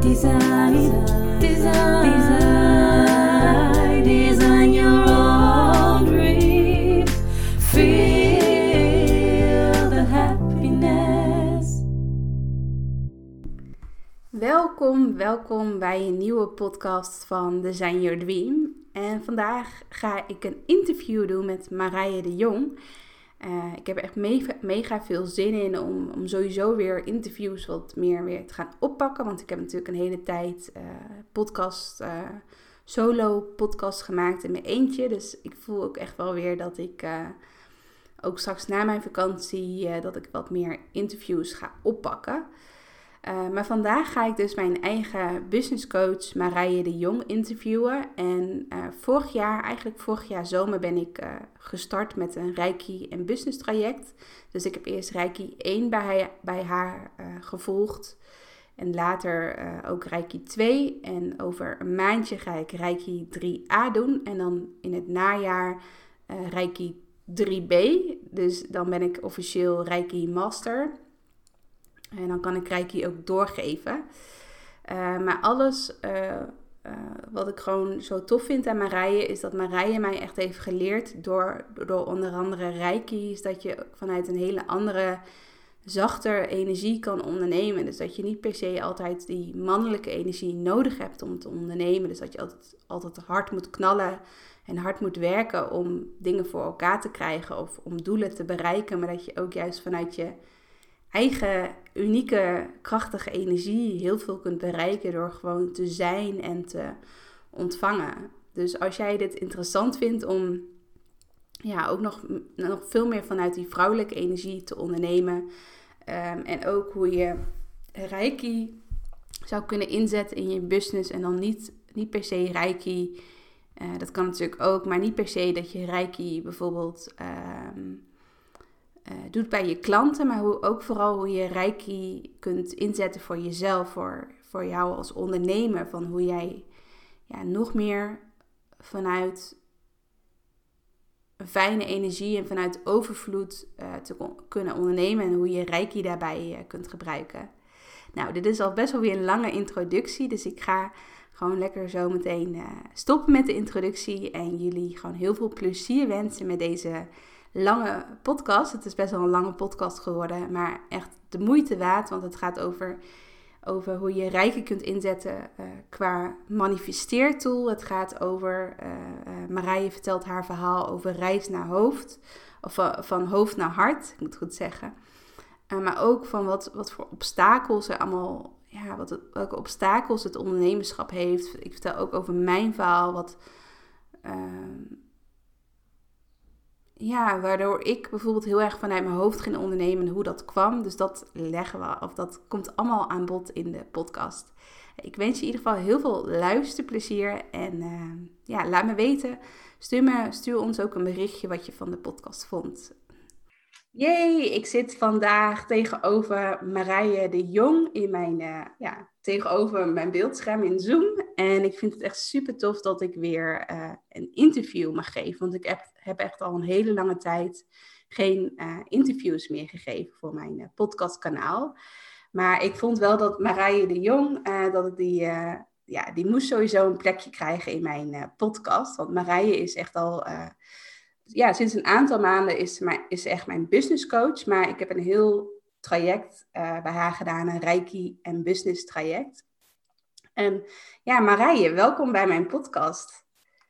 Design, your own. Feel the happiness. Welkom, welkom bij een nieuwe podcast van Design Your Dream. En vandaag ga ik een interview doen met Marije de Jong. Uh, ik heb echt mega, veel zin in om, om sowieso weer interviews wat meer weer te gaan oppakken. Want ik heb natuurlijk een hele tijd uh, podcast, uh, solo podcast gemaakt in mijn eentje. Dus ik voel ook echt wel weer dat ik ook straks na mijn vakantie dat ik wat meer interviews ga oppakken. Uh, maar vandaag ga ik dus mijn eigen business coach Marije de Jong interviewen. En uh, vorig jaar, eigenlijk vorig jaar zomer, ben ik uh, gestart met een Reiki en business traject. Dus ik heb eerst Reiki 1 bij, bij haar gevolgd. En later ook Reiki 2. En over een maandje ga ik Reiki 3A doen. En dan in het najaar Reiki 3B. Dus dan ben ik officieel Reiki Master. En dan kan ik Reiki ook doorgeven. Uh, maar alles uh, uh, wat ik gewoon zo tof vind aan Marije is dat Marije mij echt heeft geleerd door, door onder andere Reiki, is dat je vanuit een hele andere, zachter energie kan ondernemen. Dus dat je niet per se altijd die mannelijke energie nodig hebt om te ondernemen. Dus dat je altijd, altijd hard moet knallen en hard moet werken om dingen voor elkaar te krijgen of om doelen te bereiken. Maar dat je ook juist vanuit je eigen unieke, krachtige energie heel veel kunt bereiken door gewoon te zijn en te ontvangen. Dus als jij dit interessant vindt om ja, ook nog, nog veel meer vanuit die vrouwelijke energie te ondernemen. Um, en ook hoe je Reiki zou kunnen inzetten in je business. En dan niet, niet per se Reiki. Uh, dat kan natuurlijk ook, maar niet per se dat je Reiki bijvoorbeeld um, uh, doet bij je klanten, maar hoe, ook vooral hoe je Reiki kunt inzetten voor jezelf, voor, voor jou als ondernemer. Van hoe jij ja, nog meer vanuit fijne energie en vanuit overvloed uh, te kunnen ondernemen en hoe je Reiki daarbij uh, kunt gebruiken. Nou, dit is al best wel weer een lange introductie, dus ik ga gewoon lekker zo meteen stoppen met de introductie en jullie gewoon heel veel plezier wensen met deze lange podcast. Het is best wel een lange podcast geworden, maar echt de moeite waard, want het gaat over, over hoe je rijken kunt inzetten uh, qua manifesteertool. Het gaat over, uh, Marije vertelt haar verhaal over reis naar hoofd, of van hoofd naar hart, ik moet goed zeggen. maar ook van wat, wat voor obstakels er allemaal, ja, wat welke obstakels het ondernemerschap heeft. Ik vertel ook over mijn verhaal, wat ehm, ja, waardoor ik bijvoorbeeld heel erg vanuit mijn hoofd ging ondernemen hoe dat kwam. Dus dat leggen we, of dat komt allemaal aan bod in de podcast. Ik wens je in ieder geval heel veel luisterplezier en uh, ja, laat me weten. Stuur, me, stuur ons ook een berichtje wat je van de podcast vond. Jee, ik zit vandaag tegenover Marije de Jong in mijn, uh, ja, tegenover mijn beeldscherm in Zoom. En ik vind het echt super tof dat ik weer uh, een interview mag geven. Want ik heb, heb echt al een hele lange tijd geen uh, interviews meer gegeven voor mijn podcastkanaal. Maar ik vond wel dat Marije de Jong, dat ik die, ja, die moest sowieso een plekje krijgen in mijn podcast. Want Marije is echt al ja, sinds een aantal maanden is, mijn, is echt mijn business coach. Maar ik heb een heel traject bij haar gedaan, een Reiki en business traject. En ja, Marije, welkom bij mijn podcast.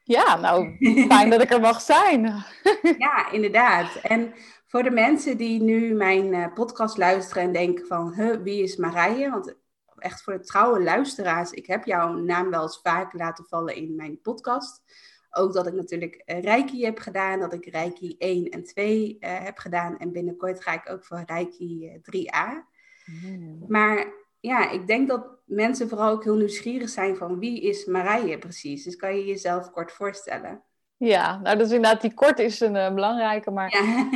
Ja, nou, fijn dat ik er mag zijn. ja, inderdaad. En voor de mensen die nu mijn uh, podcast luisteren en denken van, huh, wie is Marije? Want echt voor de trouwe luisteraars, ik heb jouw naam wel eens vaak laten vallen in mijn podcast. Ook dat ik natuurlijk uh, Reiki heb gedaan, dat ik Reiki 1 en 2 uh, eh, heb gedaan. En binnenkort ga ik ook voor Reiki 3A. Mm. Maar ja, ik denk dat mensen vooral ook heel nieuwsgierig zijn van wie is Marije precies. Dus kan je jezelf kort voorstellen? Ja, nou dus inderdaad, die kort is een uh, belangrijke, maar ja.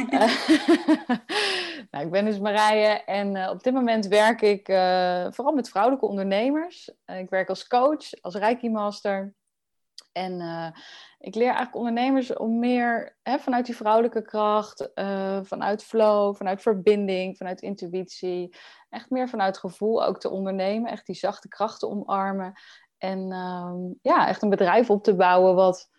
nou, ik ben dus Marije en uh, op dit moment werk ik vooral met vrouwelijke ondernemers. ik werk als coach, als Reiki Master En eh, ik leer eigenlijk ondernemers om meer hè, vanuit die vrouwelijke kracht, eh, vanuit flow, vanuit verbinding, vanuit intuïtie, echt meer vanuit gevoel ook te ondernemen, echt die zachte krachten omarmen. En ehm, ja, echt een bedrijf op te bouwen wat,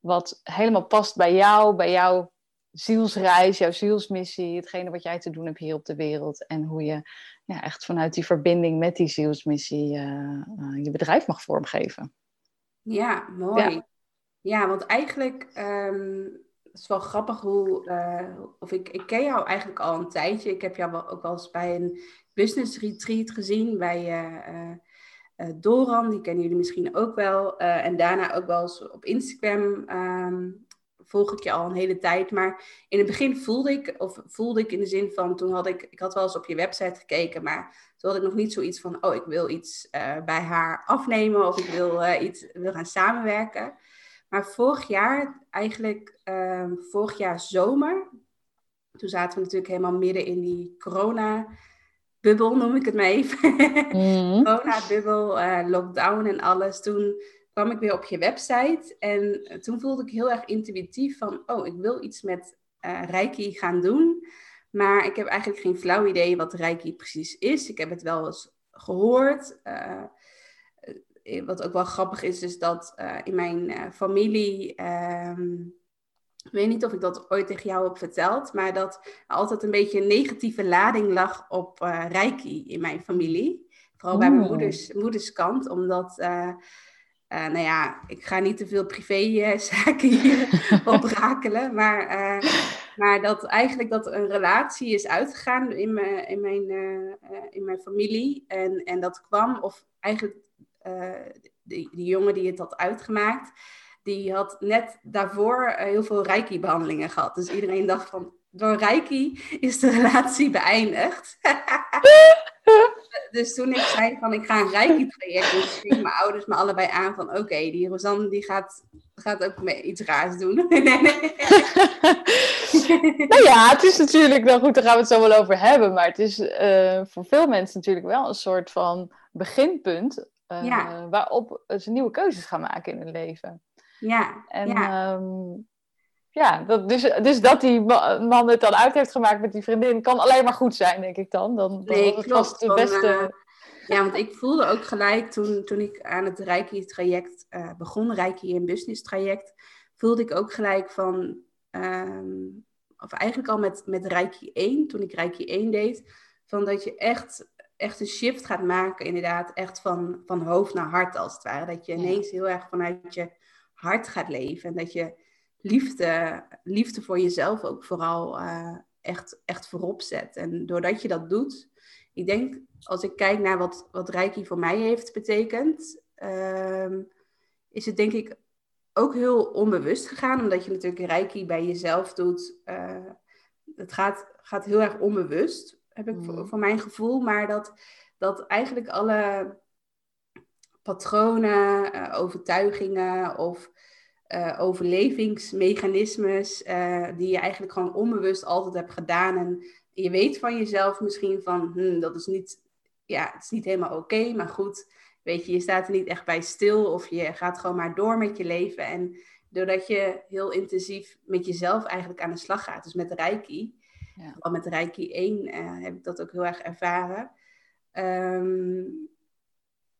wat helemaal past bij jou, bij jouw zielsreis, jouw zielsmissie, hetgene wat jij te doen hebt hier op de wereld. En hoe je ja, echt vanuit die verbinding met die zielsmissie uh, je bedrijf mag vormgeven. Ja, mooi. Ja, want eigenlijk um, het is wel grappig hoe, uh, of ik, ik ken jou eigenlijk al een tijdje. Ik heb jou wel, ook wel eens bij een business retreat gezien bij uh, Doran, die kennen jullie misschien ook wel. en daarna ook wel eens op Instagram um, volg ik je al een hele tijd. Maar in het begin voelde ik, of voelde ik in de zin van, toen had ik, ik had wel eens op je website gekeken, maar toen had ik nog niet zoiets van, oh, ik wil iets bij haar afnemen of ik wil iets wil gaan samenwerken. Maar vorig jaar, eigenlijk uh, vorig jaar zomer, toen zaten we natuurlijk helemaal midden in die corona bubbel, noem ik het maar even. Mm. corona-bubbel, uh, lockdown en alles. Toen kwam ik weer op je website en toen voelde ik heel erg intuïtief van, oh, ik wil iets met uh, Reiki gaan doen. Maar ik heb eigenlijk geen flauw idee wat Reiki precies is. Ik heb het wel eens gehoord. Uh, wat ook wel grappig is, is dat uh, in mijn familie. Um, ik weet niet of ik dat ooit tegen jou heb verteld, maar dat er altijd een beetje een negatieve lading lag op uh, Reiki in mijn familie. Vooral bij mijn moeders, moeders kant, omdat uh, nou ja, ik ga niet te veel privézaken hier oprakelen, maar, maar dat eigenlijk dat een relatie is uitgegaan in mijn, in mijn, in mijn familie. En, en dat kwam, of eigenlijk die, die jongen die het had uitgemaakt, die had net daarvoor heel veel reiki-behandelingen gehad. Dus iedereen dacht van, door reiki is de relatie beëindigd. dus toen ik zei van ik ga een reiki-traject doen, mijn ouders me allebei aan van oké, die Rosanne die gaat, gaat ook iets raars doen. nou ja, het is natuurlijk, wel goed, daar gaan we het zo wel over hebben, maar het is uh, voor veel mensen natuurlijk wel een soort van beginpunt uh, ja. waarop ze nieuwe keuzes gaan maken in hun leven. Ja, en ja. Um, ja, dat, dus, dus dat die man het dan uit heeft gemaakt met die vriendin, kan alleen maar goed zijn, denk ik dan. Dan, dan nee, het klopt. Het beste... Uh, ja, want ik voelde ook gelijk toen, toen ik aan het Reiki-traject uh, begon, Reiki in Business traject, voelde ik ook gelijk van, um, of eigenlijk al met, met Reiki 1, toen ik Reiki 1 deed, van dat je echt, echt een shift gaat maken, inderdaad, echt van, van hoofd naar hart als het ware. Dat je ineens heel erg vanuit je hart gaat leven en dat je liefde, liefde voor jezelf ook vooral uh, echt, echt voorop zet. En doordat je dat doet, ik denk, als ik kijk naar wat, wat Reiki voor mij heeft betekend, um, is het denk ik ook heel onbewust gegaan, omdat je natuurlijk Reiki bij jezelf doet. Uh, het gaat, gaat heel erg onbewust, heb ik voor, voor, mijn gevoel, maar dat, dat eigenlijk alle patronen, uh, overtuigingen of uh, overlevingsmechanismes uh, die je eigenlijk gewoon onbewust altijd hebt gedaan. En je weet van jezelf misschien van, hm, dat is niet, ja, het is niet helemaal oké, maar goed, weet je, je staat er niet echt bij stil of je gaat gewoon maar door met je leven. En doordat je heel intensief met jezelf eigenlijk aan de slag gaat, dus met Reiki, ja. al met Reiki 1 uh, eh, heb ik dat ook heel erg ervaren. Um,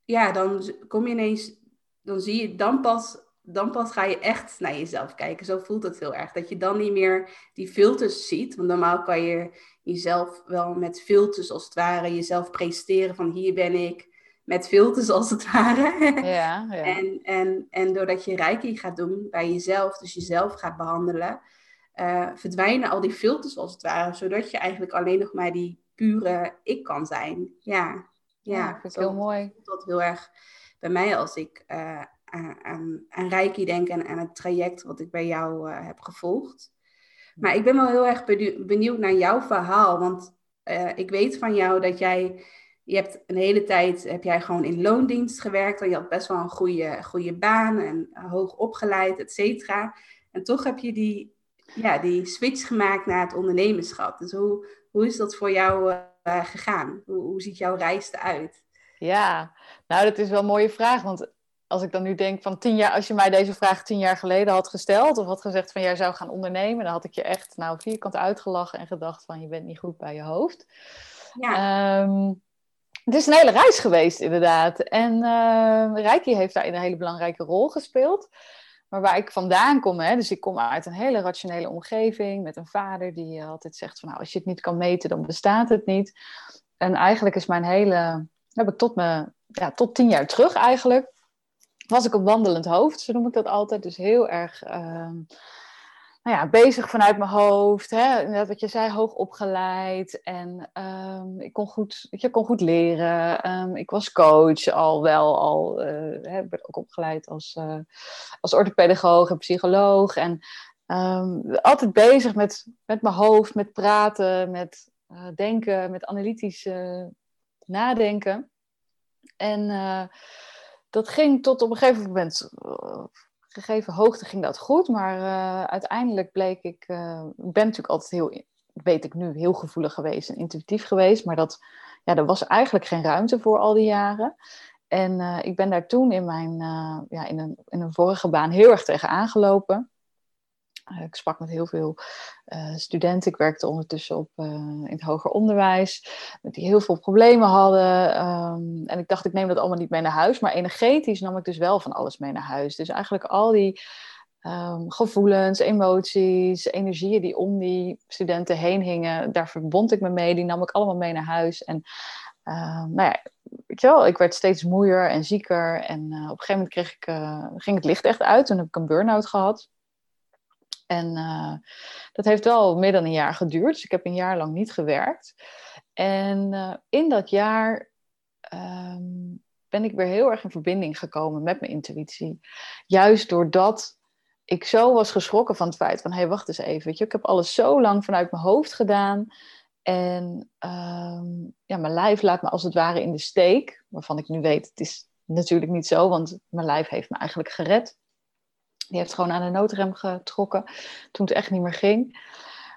ja, dan kom je ineens, dan zie je dan pas dan pas ga je echt naar jezelf kijken. Zo voelt het heel erg. Dat je dan niet meer die filters ziet. Want normaal kan je jezelf wel met filters als het ware jezelf presenteren van hier ben ik. Met filters als het ware. Ja, ja. En, en, en doordat je reiki gaat doen bij jezelf, dus jezelf gaat behandelen, uh, verdwijnen al die filters als het ware. Zodat je eigenlijk alleen nog maar die pure ik kan zijn. Ja, ja, ja ik vind heel mooi. Dat heel erg bij mij als ik uh, aan, aan Reiki denken en aan het traject wat ik bij jou uh, heb gevolgd. Maar ik ben wel heel erg benieuwd naar jouw verhaal. Want ik weet van jou dat jij, je hebt een hele tijd, heb jij gewoon in loondienst gewerkt. En je had best wel een goede, goede baan en hoog opgeleid, et cetera. En toch heb je die, ja, die switch gemaakt naar het ondernemerschap. Dus hoe, hoe is dat voor jou uh, gegaan? Hoe, hoe ziet jouw reis eruit? Ja, nou dat is wel een mooie vraag. Want als ik dan nu denk van tien jaar, als je mij deze vraag tien jaar geleden had gesteld of had gezegd van jij zou gaan ondernemen, dan had ik je echt nou vierkant uitgelachen en gedacht van je bent niet goed bij je hoofd. Ja. Ehm, het is een hele reis geweest, inderdaad. En uh, Reiki heeft daarin een hele belangrijke rol gespeeld. Maar waar ik vandaan kom, hè, dus ik kom uit een hele rationele omgeving met een vader die altijd zegt van nou, als je het niet kan meten, dan bestaat het niet. En eigenlijk is mijn hele, heb ik tot, me, ja, tot tien jaar terug eigenlijk, was ik een wandelend hoofd, zo noem ik dat altijd. Dus heel erg uh, nou ja, bezig vanuit mijn hoofd. Hè? Net wat je zei, hoog opgeleid. En um, ik kon goed, je kon goed leren. Um, ik was coach al wel. Al, uh, hè, ook opgeleid als, uh, als orthopedagoog en psycholoog. En um, altijd bezig met, met mijn hoofd, met praten, met uh, denken, met analytisch nadenken. En dat ging tot op een gegeven moment gegeven hoogte ging dat goed, maar uh, uiteindelijk bleek ik, uh, ik ben natuurlijk altijd heel, weet ik nu, heel gevoelig geweest en intuïtief geweest, maar dat, ja, er was eigenlijk geen ruimte voor al die jaren. En uh, ik ben daar toen in mijn, ja, in een, in een vorige baan heel erg tegen aangelopen. Eh, ik sprak met heel veel uh, studenten. Ik werkte ondertussen op, uh, in het hoger onderwijs. Die heel veel problemen hadden. Um, en ik dacht, ik neem dat allemaal niet mee naar huis. Maar energetisch nam ik dus wel van alles mee naar huis. Dus eigenlijk al die um, gevoelens, emoties, energieën die om die studenten heen hingen. Daar verbond ik me mee. Die nam ik allemaal mee naar huis. En nou ja, weet je wel, ik werd steeds moeier en zieker. En op een gegeven moment kreeg ik, ging het licht echt uit. Toen heb ik een burn-out gehad. En uh, dat heeft wel meer dan een jaar geduurd. Dus ik heb een jaar lang niet gewerkt. En uh, in dat jaar um, ben ik weer heel erg in verbinding gekomen met mijn intuïtie. Juist doordat ik zo was geschrokken van het feit van... hé, hey, wacht eens even. Je, ik heb alles zo lang vanuit mijn hoofd gedaan. En um, ja, mijn lijf laat me als het ware in de steek. Waarvan ik nu weet, het is natuurlijk niet zo. Want mijn lijf heeft me eigenlijk gered. Die heeft gewoon aan de noodrem getrokken toen het echt niet meer ging.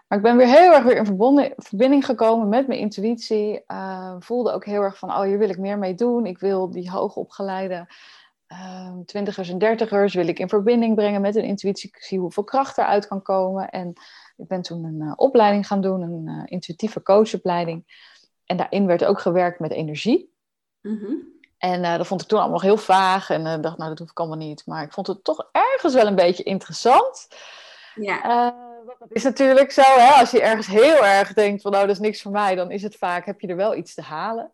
Maar ik ben weer heel erg weer in verbinding gekomen met mijn intuïtie. Uh, voelde ook heel erg van, oh, hier wil ik meer mee doen. Ik wil die hoogopgeleide uh, twintigers en dertigers wil ik in verbinding brengen met een intuïtie. Ik zie hoeveel kracht eruit kan komen. En ik ben toen een uh, opleiding gaan doen, een uh, intuïtieve coachopleiding. En daarin werd ook gewerkt met energie. Mm. En uh, dat vond ik toen allemaal nog heel vaag. En uh, dacht, nou, dat hoef ik allemaal niet. Maar ik vond het toch ergens wel een beetje interessant. Ja. Uh, dat is natuurlijk zo, hè? als je ergens heel erg denkt van, nou, dat is niks voor mij. Dan is het vaak, heb je er wel iets te halen.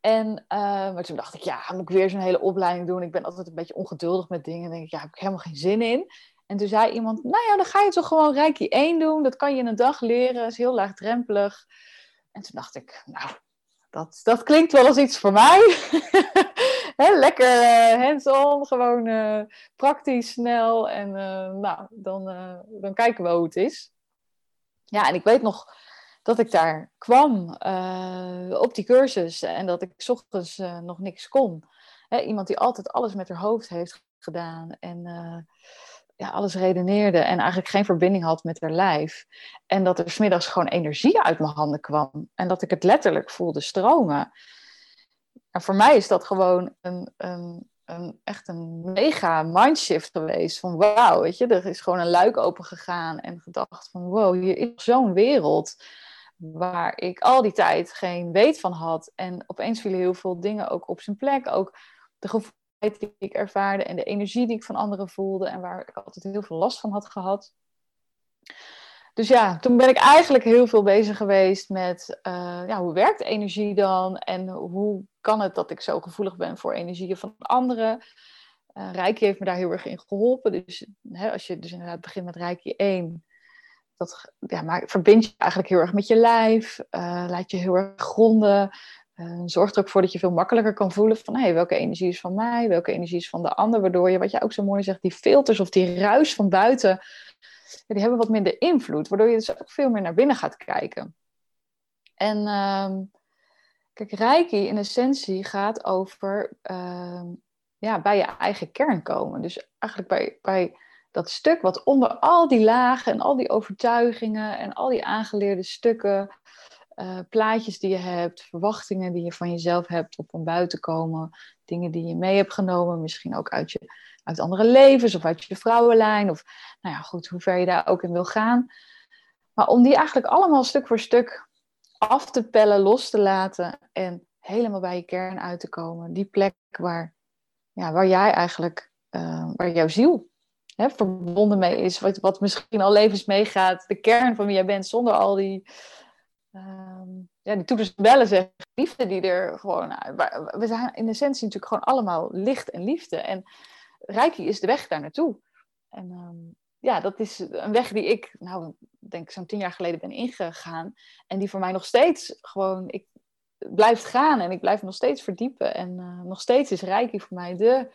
En, maar toen dacht ik, ja, moet ik weer zo'n hele opleiding doen? Ik ben altijd een beetje ongeduldig met dingen. En denk ik, ja, heb ik helemaal geen zin in. En toen zei iemand, nou ja, dan ga je toch gewoon Reiki 1 doen. Dat kan je in een dag leren. Dat is heel laagdrempelig. En toen dacht ik, nou, dat, dat klinkt wel als iets voor mij. lekker uh, hands-on, gewoon uh, praktisch, snel. En uh, nou, dan, dan kijken we hoe het is. Ja, en ik weet nog dat ik daar kwam op die cursus en dat ik ochtends nog niks kon. Iemand die altijd alles met haar hoofd heeft gedaan. En ja, alles redeneerde en eigenlijk geen verbinding had met haar lijf. En dat er smiddags gewoon energie uit mijn handen kwam. En dat ik het letterlijk voelde stromen. En voor mij is dat gewoon een, een, een echt een mega mindshift geweest. Van wauw, weet je, er is gewoon een luik open gegaan. En gedacht van wow, hier is zo'n wereld waar ik al die tijd geen weet van had. En opeens vielen heel veel dingen ook op zijn plek. Ook de die ik ervaarde en de energie die ik van anderen voelde en waar ik altijd heel veel last van had gehad. Dus ja, toen ben ik eigenlijk heel veel bezig geweest met uh, ja, hoe werkt energie dan en hoe kan het dat ik zo gevoelig ben voor energieën van anderen. Uh, heeft me daar heel erg in geholpen. Dus hè, als je dus inderdaad begint met Reiki 1, dat ja, verbind je eigenlijk heel erg met je lijf, uh, laat je heel erg gronden, uh, zorgt er ook voor dat je veel makkelijker kan voelen van hey, welke energie is van mij, welke energie is van de ander. Waardoor je, wat je ook zo mooi zegt, die filters of die ruis van buiten, die hebben wat minder invloed. Waardoor je dus ook veel meer naar binnen gaat kijken. En uh, kijk, Reiki in essentie gaat over uh, ja, bij je eigen kern komen. Dus eigenlijk bij, bij dat stuk wat onder al die lagen en al die overtuigingen en al die aangeleerde stukken eh, plaatjes die je hebt, verwachtingen die je van jezelf hebt op van buiten komen, dingen die je mee hebt genomen, misschien ook uit, je, uit andere levens of uit je vrouwenlijn, of nou ja, goed, hoe ver je daar ook in wil gaan. Maar om die eigenlijk allemaal stuk voor stuk af te pellen, los te laten en helemaal bij je kern uit te komen. Die plek waar, ja, waar jij eigenlijk, uh, waar jouw ziel verbonden mee is, wat, wat misschien al levens meegaat, de kern van wie jij bent, zonder al die, um, ja, die toeters bellen, zeg, liefde die er gewoon, nou, we zijn in essentie natuurlijk gewoon allemaal licht en liefde. En Reiki is de weg daar naartoe. En um, ja, dat is een weg die ik, nou, denk zo'n tien jaar geleden ben ingegaan. En die voor mij nog steeds gewoon, ik blijf gaan en ik blijf nog steeds verdiepen. En uh, nog steeds is Reiki voor mij de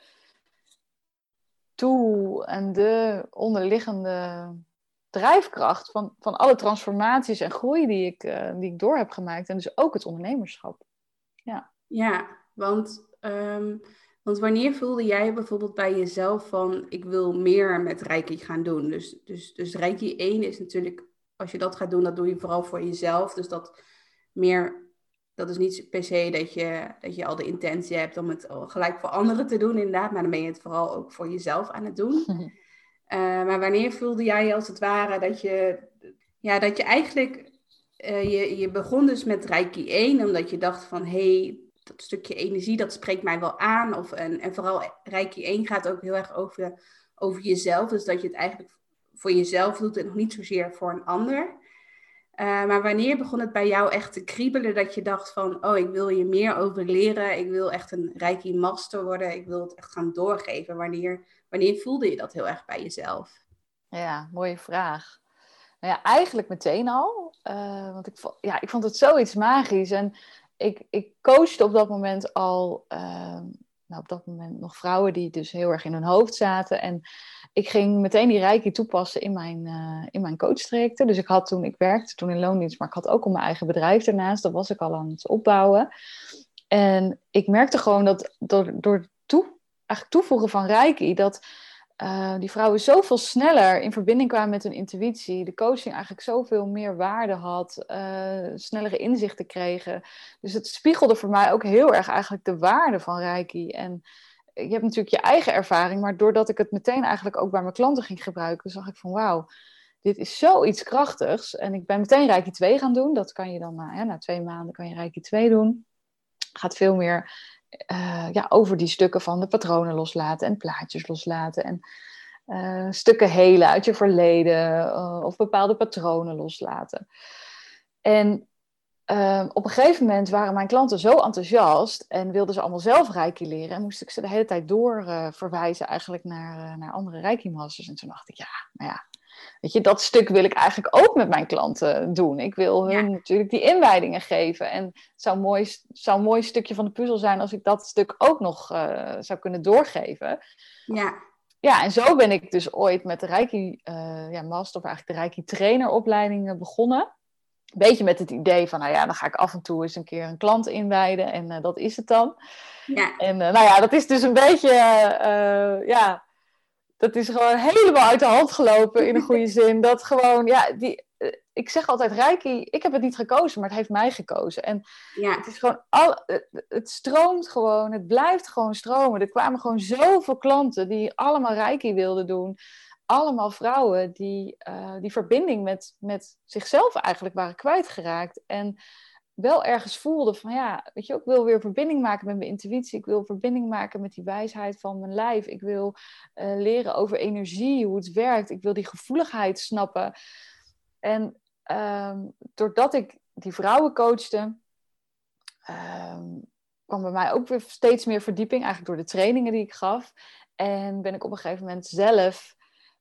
tool en de onderliggende drijfkracht van, van alle transformaties en groei die ik, uh, die ik door heb gemaakt. En dus ook het ondernemerschap. Ja, ja want, um, want wanneer voelde jij bijvoorbeeld bij jezelf van ik wil meer met Reiki gaan doen? Dus, dus, dus Reiki 1 is natuurlijk, als je dat gaat doen, dat doe je vooral voor jezelf. Dus dat meer dat is niet per se dat je, dat je al de intentie hebt om het gelijk voor anderen te doen, inderdaad. Maar dan ben je het vooral ook voor jezelf aan het doen. Uh, maar wanneer voelde jij als het ware dat je, ja, dat je eigenlijk, uh, je, je begon dus met Reiki 1, omdat je dacht van, hé, hey, dat stukje energie, dat spreekt mij wel aan. Of, en, en vooral Reiki 1 gaat ook heel erg over, over jezelf. Dus dat je het eigenlijk voor jezelf doet en nog niet zozeer voor een ander. Uh, maar wanneer begon het bij jou echt te kriebelen dat je dacht van, oh, ik wil je meer over leren, ik wil echt een Reiki master worden, ik wil het echt gaan doorgeven. Wanneer, wanneer voelde je dat heel erg bij jezelf? Ja, mooie vraag. Nou ja, eigenlijk meteen al. Uh, want ik vond, ja, ik vond het zoiets magisch. En ik, ik coachte op dat moment al, uh, nou, op dat moment nog vrouwen die dus heel erg in hun hoofd zaten. En ik ging meteen die reiki toepassen in mijn, uh, in mijn coachtrajecten. Dus ik had toen, ik werkte toen in loondienst, maar ik had ook al mijn eigen bedrijf ernaast. Dat was ik al aan het opbouwen. En ik merkte gewoon dat door, door toe, eigenlijk toevoegen van reiki, dat uh, die vrouwen zoveel sneller in verbinding kwamen met hun intuïtie. De coaching eigenlijk zoveel meer waarde had, uh, snellere inzichten kregen. Dus het spiegelde voor mij ook heel erg eigenlijk de waarde van reiki. En je hebt natuurlijk je eigen ervaring, maar doordat ik het meteen eigenlijk ook bij mijn klanten ging gebruiken, zag ik van wauw, dit is zoiets krachtigs. En ik ben meteen Reiki 2 gaan doen. Dat kan je dan na, na twee maanden kan je Reiki 2 doen. Gaat veel meer uh, ja, over die stukken van de patronen loslaten en plaatjes loslaten. En uh, stukken helen uit je verleden uh, of bepaalde patronen loslaten. En op een gegeven moment waren mijn klanten zo enthousiast en wilden ze allemaal zelf Reiki leren. En moest ik ze de hele tijd door verwijzen eigenlijk naar, naar andere Reiki-masters. En toen dacht ik, ja, maar ja, weet je, dat stuk wil ik eigenlijk ook met mijn klanten doen. Ik wil hun ja. natuurlijk die inwijdingen geven. En het zou, mooi, zou een mooi stukje van de puzzel zijn als ik dat stuk ook nog uh, zou kunnen doorgeven. Ja. Ja, en zo ben ik dus ooit met de Reiki uh, ja, Master, of eigenlijk de Reiki traineropleiding begonnen. Een beetje met het idee van, nou ja, dan ga ik af en toe eens een keer een klant inwijden en uh, dat is het dan. Ja. En nou ja, dat is dus een beetje, ja, dat is gewoon helemaal uit de hand gelopen in een goede zin. Dat gewoon, ja, die, ik zeg altijd Reiki, ik heb het niet gekozen, maar het heeft mij gekozen. En ja. het is gewoon, al, het stroomt gewoon, het blijft gewoon stromen. Er kwamen gewoon zoveel klanten die allemaal Reiki wilden doen. Allemaal vrouwen die uh, die verbinding met, met zichzelf eigenlijk waren kwijtgeraakt. En wel ergens voelde van ja, weet je, ik wil weer verbinding maken met mijn intuïtie. Ik wil verbinding maken met die wijsheid van mijn lijf. Ik wil uh, leren over energie, hoe het werkt. Ik wil die gevoeligheid snappen. En um, doordat ik die vrouwen coachte, um, kwam bij mij ook weer steeds meer verdieping, eigenlijk door de trainingen die ik gaf. En ben ik op een gegeven moment zelf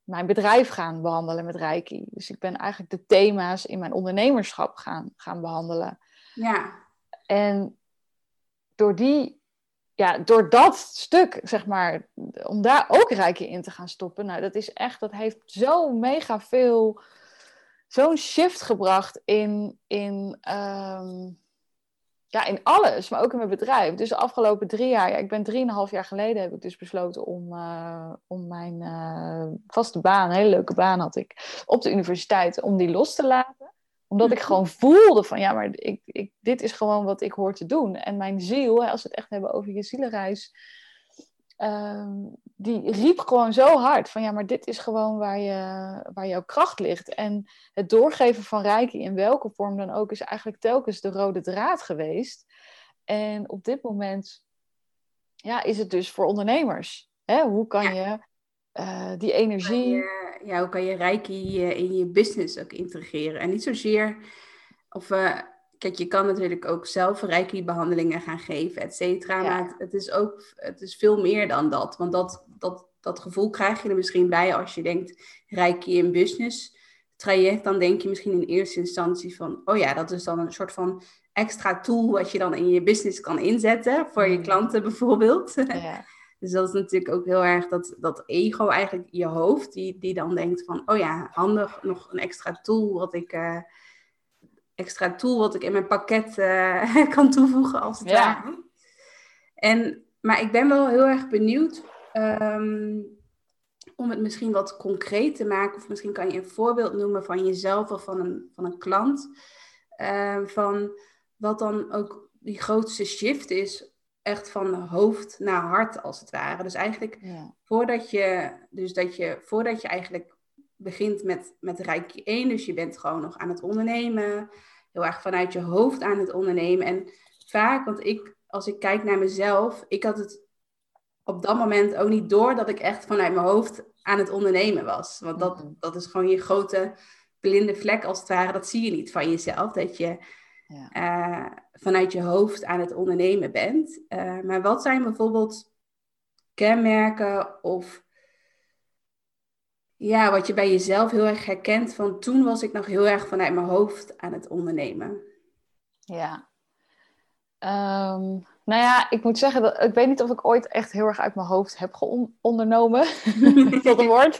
mijn bedrijf gaan behandelen met Reiki. Dus ik ben eigenlijk de thema's in mijn ondernemerschap gaan, gaan behandelen. Ja. En door die, ja, door dat stuk, zeg maar, om daar ook Reiki in te gaan stoppen, nou, dat is echt, dat heeft zo mega veel, zo'n shift gebracht in, in, um, ja, in alles, maar ook in mijn bedrijf. Dus de afgelopen drie jaar, ja, ik ben drieënhalf jaar geleden, heb ik dus besloten om, uh, om mijn uh, vaste baan, een hele leuke baan had ik, op de universiteit, om die los te laten. Omdat ik gewoon voelde van ja, maar ik, ik, dit is gewoon wat ik hoor te doen. En mijn ziel, als we het echt hebben over je zielenreis, ehm, die riep gewoon zo hard van ja, maar dit is gewoon waar, je, waar jouw kracht ligt. En het doorgeven van Reiki in welke vorm dan ook is eigenlijk telkens de rode draad geweest. En op dit moment ja, is het dus voor ondernemers. Hè? Hoe kan je uh, die energie. Ja, hoe kan je Reiki uh, in je business ook integreren? En niet zozeer. Of, uh, kijk, je kan natuurlijk ook zelf Reiki-behandelingen gaan geven, et cetera. Ja. Maar het, het, is ook het is veel meer dan dat. Want dat, dat, dat gevoel krijg je er misschien bij als je denkt Reiki in business traject. Dan denk je misschien in eerste instantie van: oh ja, dat is dan een soort van extra tool wat je dan in je business kan inzetten voor je klanten bijvoorbeeld. Ja. dus dat is natuurlijk ook heel erg dat, dat ego, eigenlijk je hoofd, die, die dan denkt van, oh ja, handig, nog een extra tool wat ik, uh, extra tool wat ik in mijn pakket uh, kan toevoegen als het ja. ware. En, maar ik ben wel heel erg benieuwd um, om het misschien wat concreet te maken, of misschien kan je een voorbeeld noemen van jezelf of van een, van een klant. Uh, van wat dan ook die grootste shift is, echt van hoofd naar hart als het ware. Dus eigenlijk voordat je, dus dat je, voordat je eigenlijk begint met, met Rijkje 1, dus je bent gewoon nog aan het ondernemen, heel erg vanuit je hoofd aan het ondernemen. En vaak, want ik, als ik kijk naar mezelf, ik had het op dat moment ook niet door dat ik echt vanuit mijn hoofd aan het ondernemen was. Want dat, mhm. dat is gewoon je grote blinde vlek als het ware. Dat zie je niet van jezelf. Dat je ja. uh, vanuit je hoofd aan het ondernemen bent. Uh, maar wat zijn bijvoorbeeld kenmerken of ja, wat je bij jezelf heel erg herkent van toen was ik nog heel erg vanuit mijn hoofd aan het ondernemen? Ja. Um, nou ja, ik moet zeggen, dat, ik weet niet of ik ooit echt heel erg uit mijn hoofd heb ondernomen. tot een woord.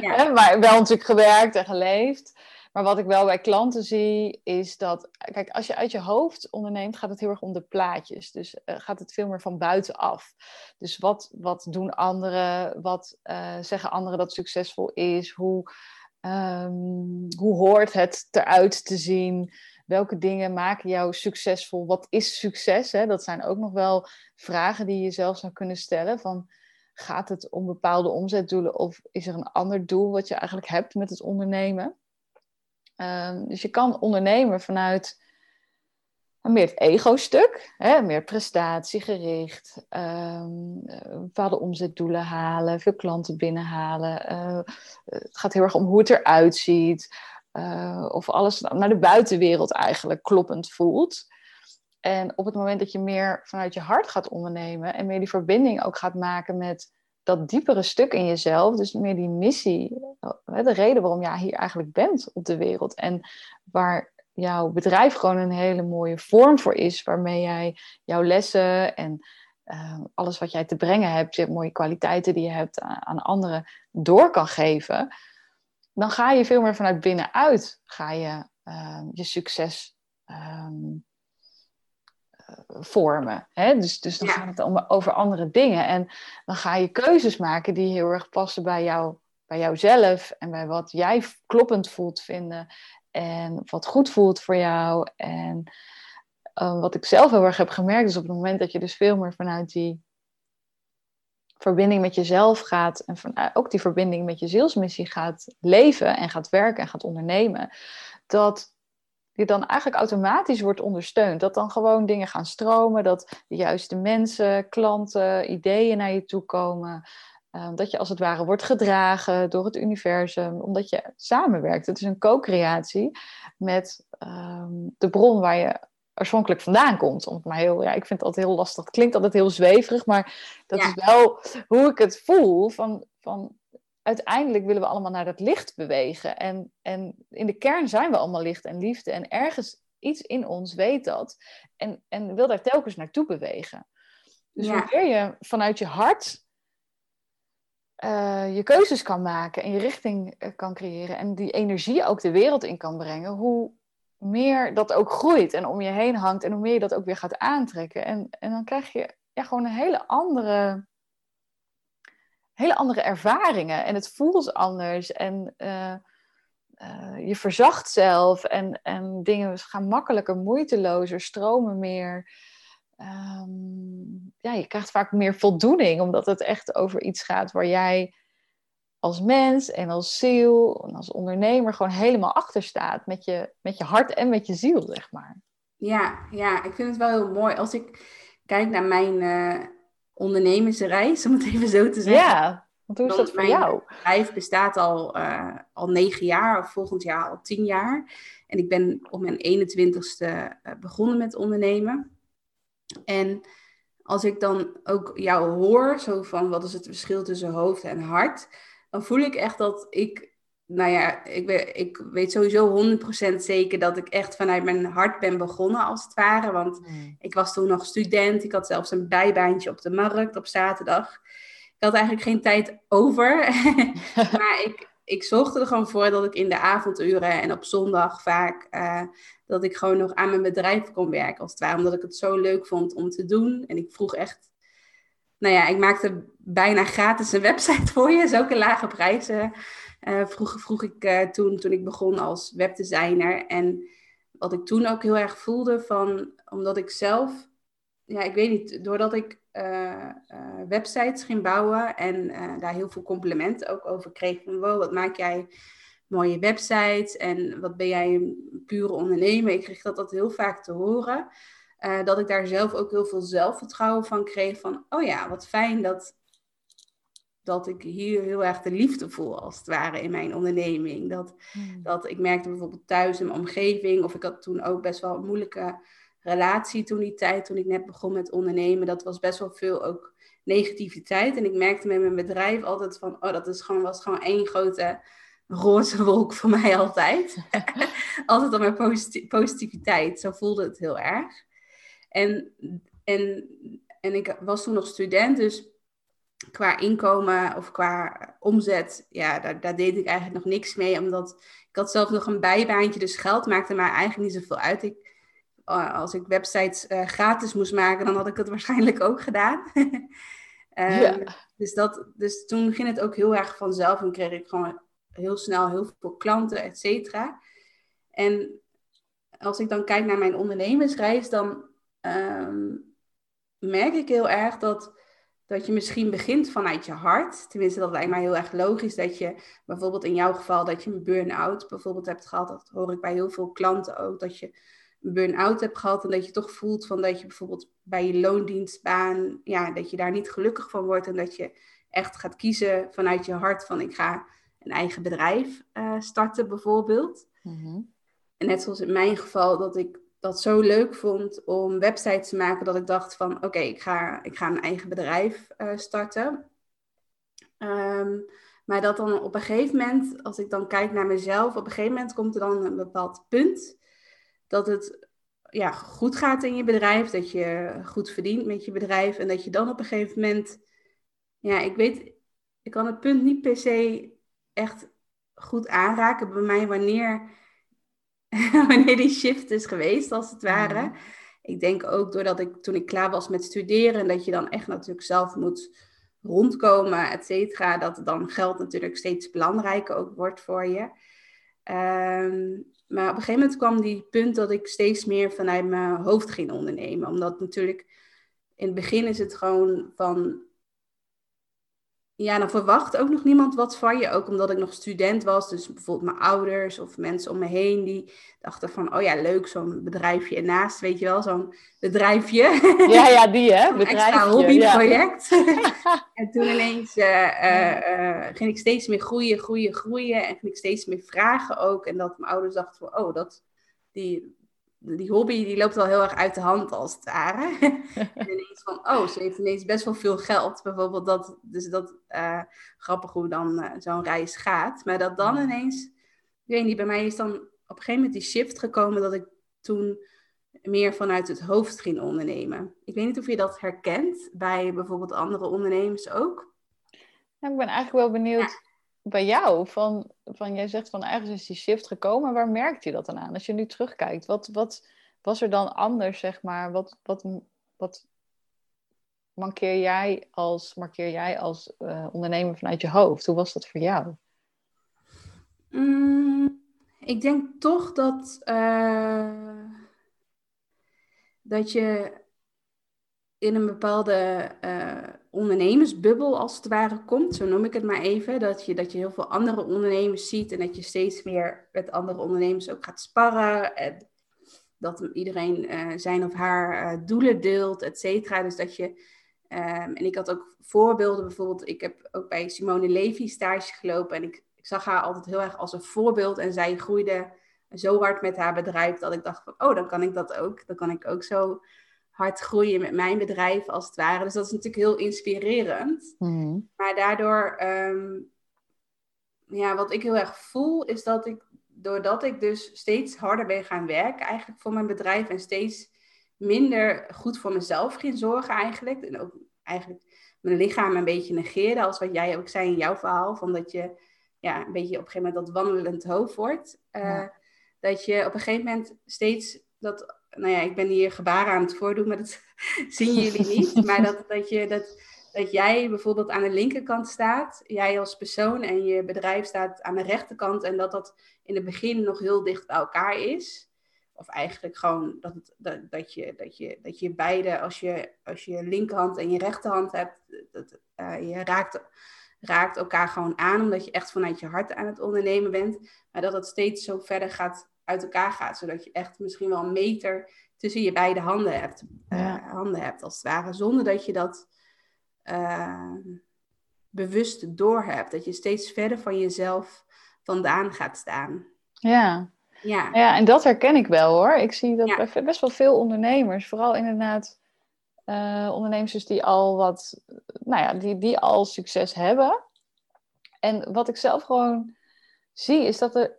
Ja. maar wel natuurlijk gewerkt en geleefd. Maar wat ik wel bij klanten zie, is dat, kijk, als je uit je hoofd onderneemt, gaat het heel erg om de plaatjes. Dus uh, gaat het veel meer van buitenaf. Dus wat, wat doen anderen? Wat uh, zeggen anderen dat succesvol is? Hoe, um, hoe hoort het eruit te zien? Welke dingen maken jou succesvol? Wat is succes? Hè? Dat zijn ook nog wel vragen die je zelf zou kunnen stellen. Van, gaat het om bepaalde omzetdoelen of is er een ander doel wat je eigenlijk hebt met het ondernemen? Um, dus je kan ondernemen vanuit meer het ego-stuk, meer prestatiegericht, um, bepaalde omzetdoelen halen, veel klanten binnenhalen. Uh, het gaat heel erg om hoe het eruit ziet, uh, of alles naar de buitenwereld eigenlijk kloppend voelt. En op het moment dat je meer vanuit je hart gaat ondernemen en meer die verbinding ook gaat maken met dat diepere stuk in jezelf, dus meer die missie, de reden waarom jij hier eigenlijk bent op de wereld en waar jouw bedrijf gewoon een hele mooie vorm voor is, waarmee jij jouw lessen en uh, alles wat jij te brengen hebt, je mooie kwaliteiten die je hebt aan, anderen door kan geven, dan ga je veel meer vanuit binnenuit, ga je uh, je succes um, vormen. Hè? Dus, dus dan gaat het om, over andere dingen. En dan ga je keuzes maken die heel erg passen bij, jou, bij jouzelf en bij wat jij kloppend voelt vinden en wat goed voelt voor jou. En uh, wat ik zelf heel erg heb gemerkt is op het moment dat je dus veel meer vanuit die verbinding met jezelf gaat en van, uh, ook die verbinding met je zielsmissie gaat leven en gaat werken en gaat ondernemen, dat die dan eigenlijk automatisch wordt ondersteund. Dat dan gewoon dingen gaan stromen, dat de juiste mensen, klanten, ideeën naar je toe komen. Ehm, dat je als het ware wordt gedragen door het universum, omdat je samenwerkt. Het is een co-creatie met ehm, de bron waar je oorspronkelijk vandaan komt. Om het maar heel, ja, ik vind het altijd heel lastig. Het klinkt altijd heel zweverig, maar dat is wel hoe ik het voel. Van, van uiteindelijk willen we allemaal naar dat licht bewegen. En, en in de kern zijn we allemaal licht en liefde. En ergens iets in ons weet dat. En, en wil daar telkens naartoe bewegen. Dus ja. hoe meer je vanuit je hart uh, je keuzes kan maken en je richting uh, kan creëren. En die energie ook de wereld in kan brengen. Hoe meer dat ook groeit en om je heen hangt. En hoe meer je dat ook weer gaat aantrekken. En, en dan krijg je ja, gewoon een hele andere hele andere ervaringen. En het voelt anders. En uh, eh, je verzacht zelf en, en dingen gaan makkelijker, moeitelozer, stromen meer. Ehm, ja, je krijgt vaak meer voldoening, omdat het echt over iets gaat waar jij als mens en als ziel en als ondernemer gewoon helemaal achter staat. Met je, met je hart en met je ziel, zeg maar. Ja, ja, ik vind het wel heel mooi. Als ik kijk naar mijn uh, ondernemersreis, om het even zo te zeggen. Ja, want hoe is dat voor jou? Mijn bedrijf bestaat al, uh, al negen jaar, of volgend jaar al tien jaar. En ik ben op mijn 21ste uh, begonnen met ondernemen. En als ik dan ook jou hoor, zo van wat is het verschil tussen hoofd en hart, dan voel ik echt dat ik nou ja, ik weet, ik weet sowieso 100% zeker dat ik echt vanuit mijn hart ben begonnen, als het ware. Want hmm. ik was toen nog student. Ik had zelfs een bijbaantje op de markt op zaterdag. Ik had eigenlijk geen tijd over. maar ik, ik zorgde er gewoon voor dat ik in de avonduren en op zondag vaak... Uh, dat ik gewoon nog aan mijn bedrijf kon werken, als het ware. Omdat ik het zo leuk vond om te doen. En ik vroeg echt... Nou ja, ik maakte bijna gratis een website voor je. Zulke lage prijzen uh, vroeg, vroeg ik uh, toen, toen ik begon als webdesigner. En wat ik toen ook heel erg voelde van, omdat ik zelf, ja, ik weet niet, doordat ik uh, websites ging bouwen en daar heel veel complimenten ook over kreeg van, wow, wat maak jij mooie websites en wat ben jij een pure ondernemer. Ik kreeg dat, dat heel vaak te horen. dat ik daar zelf ook heel veel zelfvertrouwen van kreeg van, oh ja, wat fijn dat dat ik hier heel erg de liefde voel, als het ware, in mijn onderneming. Dat, hmm. dat ik merkte bijvoorbeeld thuis in mijn omgeving, of ik had toen ook best wel een moeilijke relatie toen die tijd, toen ik net begon met ondernemen. Dat was best wel veel ook negativiteit. En ik merkte met mijn bedrijf altijd van, oh, dat is gewoon, was gewoon één grote roze wolk voor mij altijd. altijd op mijn positiviteit. Zo voelde het heel erg. En, en, en ik was toen nog student, dus qua inkomen of qua omzet, ja, daar, daar, deed ik eigenlijk nog niks mee. Omdat ik had zelf nog een bijbaantje, dus geld maakte mij eigenlijk niet zoveel uit. Ik, oh, als ik websites uh, gratis moest maken, dan had ik het waarschijnlijk ook gedaan. um, ja. dus, dat, dus toen ging het ook heel erg vanzelf en kreeg ik gewoon heel snel heel veel klanten, et cetera. En als ik dan kijk naar mijn ondernemersreis, dan um, merk ik heel erg dat dat je misschien begint vanuit je hart. Tenminste, dat lijkt mij heel erg logisch. Dat je bijvoorbeeld in jouw geval dat je een burn-out bijvoorbeeld hebt gehad. Dat hoor ik bij heel veel klanten ook. Dat je een burn-out hebt gehad en dat je toch voelt van dat je bijvoorbeeld bij je loondienstbaan, ja, dat je daar niet gelukkig van wordt. En dat je echt gaat kiezen vanuit je hart van ik ga een eigen bedrijf uh, starten bijvoorbeeld. Mm En net zoals in mijn geval dat ik dat zo leuk vond om websites te maken dat ik dacht van oké, ik, ga, ik ga een eigen bedrijf uh, starten. Um, maar dat dan op een gegeven moment, als ik dan kijk naar mezelf, op een gegeven moment komt er dan een bepaald punt dat het ja, goed gaat in je bedrijf, dat je goed verdient met je bedrijf en dat je dan op een gegeven moment, ja, ik weet, ik kan het punt niet per se echt goed aanraken bij mij wanneer wanneer die shift is geweest, als het ware. Mhm. Ik denk ook doordat ik toen ik klaar was met studeren, dat je dan echt natuurlijk zelf moet rondkomen, et cetera, dat dan geld natuurlijk steeds belangrijker ook wordt voor je. Ehm, maar op een gegeven moment kwam die punt dat ik steeds meer vanuit mijn hoofd ging ondernemen. Omdat natuurlijk in het begin is het gewoon van ja, dan verwacht ook nog niemand wat van je. Ook omdat ik nog student was. Dus bijvoorbeeld mijn ouders of mensen om me heen die dachten van... Oh ja, leuk, zo'n bedrijfje ernaast, weet je wel. Zo'n bedrijfje. Ja, ja, die hè, bedrijfje. Een extra hobbyproject. en toen ineens uh, uh, ging ik steeds meer groeien, groeien, groeien. En ging ik steeds meer vragen ook. En dat mijn ouders dachten van... Oh, dat, die, die hobby die loopt wel heel erg uit de hand als het ware. en ineens van, oh, ze heeft ineens best wel veel geld. Bijvoorbeeld dat, dus dat, uh, grappig hoe dan uh, zo'n reis gaat. Maar dat dan ineens, ik weet niet, bij mij is dan op een gegeven moment die shift gekomen dat ik toen meer vanuit het hoofd ging ondernemen. Ik weet niet of je dat herkent bij bijvoorbeeld andere ondernemers ook. Nou, ik ben eigenlijk wel benieuwd bij jou, van, van jij zegt van ergens is die shift gekomen, waar merkt je dat dan aan? Als je nu terugkijkt, wat, wat was er dan anders, zeg maar? Wat, wat, wat markeer jij als, markeer jij als uh, ondernemer vanuit je hoofd? Hoe was dat voor jou? Mm, Ik denk toch dat, eh, dat je in een bepaalde eh, ondernemersbubbel als het ware komt, zo noem ik het maar even. Dat je, dat je heel veel andere ondernemers ziet en dat je steeds meer met andere ondernemers ook gaat sparren. En dat iedereen eh, zijn of haar uh, doelen deelt, et cetera. Dus dat je, ehm, en ik had ook voorbeelden, bijvoorbeeld, ik heb ook bij Simone Levy stage gelopen en ik, ik zag haar altijd heel erg als een voorbeeld en zij groeide zo hard met haar bedrijf dat ik dacht van, oh, dan kan ik dat ook. Dan kan ik ook zo hard groeien met mijn bedrijf, als het ware. Dus dat is natuurlijk heel inspirerend. Mhm. Maar daardoor, ehm, ja, wat ik heel erg voel, is dat ik, doordat ik dus steeds harder ben gaan werken, eigenlijk voor mijn bedrijf en steeds minder goed voor mezelf ging zorgen, eigenlijk. En ook eigenlijk mijn lichaam een beetje negeerde, als wat jij ook zei in jouw verhaal, van dat je ja, een beetje op een gegeven moment dat wandelend hoofd wordt. Uh, Ja. Dat je op een gegeven moment steeds dat nou ja, ik ben hier gebaren aan het voordoen, maar dat zien jullie niet. Maar dat, dat, je, dat, dat jij bijvoorbeeld aan de linkerkant staat, jij als persoon en je bedrijf staat aan de rechterkant en dat dat in het begin nog heel dicht bij elkaar is. Of eigenlijk gewoon dat, dat, dat, je, dat, je, dat je beide, als je, als je linkerhand en je rechterhand hebt, dat, uh, je raakt, raakt elkaar gewoon aan, omdat je echt vanuit je hart aan het ondernemen bent. Maar dat het steeds zo verder gaat uit elkaar gaat. Zodat je echt misschien wel een meter tussen je beide handen hebt. Ja. Uh, handen hebt als het ware. Zonder dat je dat uh, bewust doorhebt. Dat je steeds verder van jezelf vandaan gaat staan. Ja. Ja. ja, en dat herken ik wel hoor. Ik zie dat ja. bij best wel veel ondernemers, vooral inderdaad uh, ondernemers die al wat, nou ja, die, die al succes hebben. En wat ik zelf gewoon zie, is dat er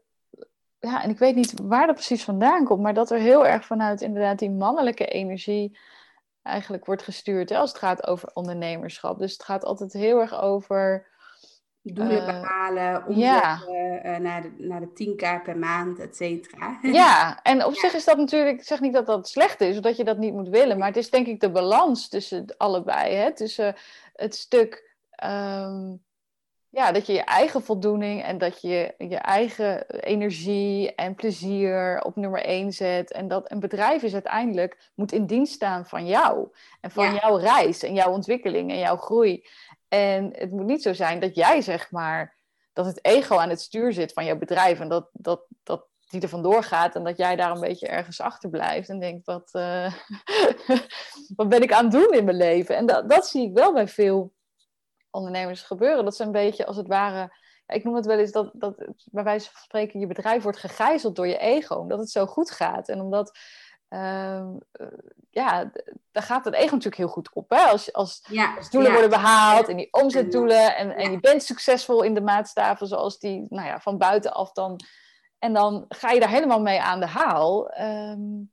ja, en ik weet niet waar dat precies vandaan komt, maar dat er heel erg vanuit inderdaad die mannelijke energie eigenlijk wordt gestuurd hè, als het gaat over ondernemerschap. Dus het gaat altijd heel erg over doelen uh, behalen, omzetten ja. uh, naar, de, naar de 10k per maand, et cetera. Ja, en op ja. zich is dat natuurlijk, ik zeg niet dat dat slecht is, of dat je dat niet moet willen, maar het is denk ik de balans tussen allebei. Hè? Tussen het stuk um, ja, dat je je eigen voldoening en dat je je eigen energie en plezier op nummer één zet. En dat een bedrijf is uiteindelijk, moet in dienst staan van jou. En van ja. jouw reis en jouw ontwikkeling en jouw groei. En het moet niet zo zijn dat jij zeg maar, dat het ego aan het stuur zit van jouw bedrijf. En dat, dat, dat die er vandoor gaat en dat jij daar een beetje ergens achter blijft. En denkt, wat, uh, wat ben ik aan het doen in mijn leven? En dat, dat zie ik wel bij veel ondernemers gebeuren. Dat ze een beetje als het ware. Ik noem het wel eens dat, dat bij wijze van spreken je bedrijf wordt gegijzeld door je ego. Omdat het zo goed gaat. En omdat. Uh, ja, daar gaat het ego natuurlijk heel goed op. Hè? Als, als, ja, als doelen ja. worden behaald en die omzetdoelen. En, en je bent succesvol in de maatstaven zoals die nou ja, van buitenaf dan. En dan ga je daar helemaal mee aan de haal. Um,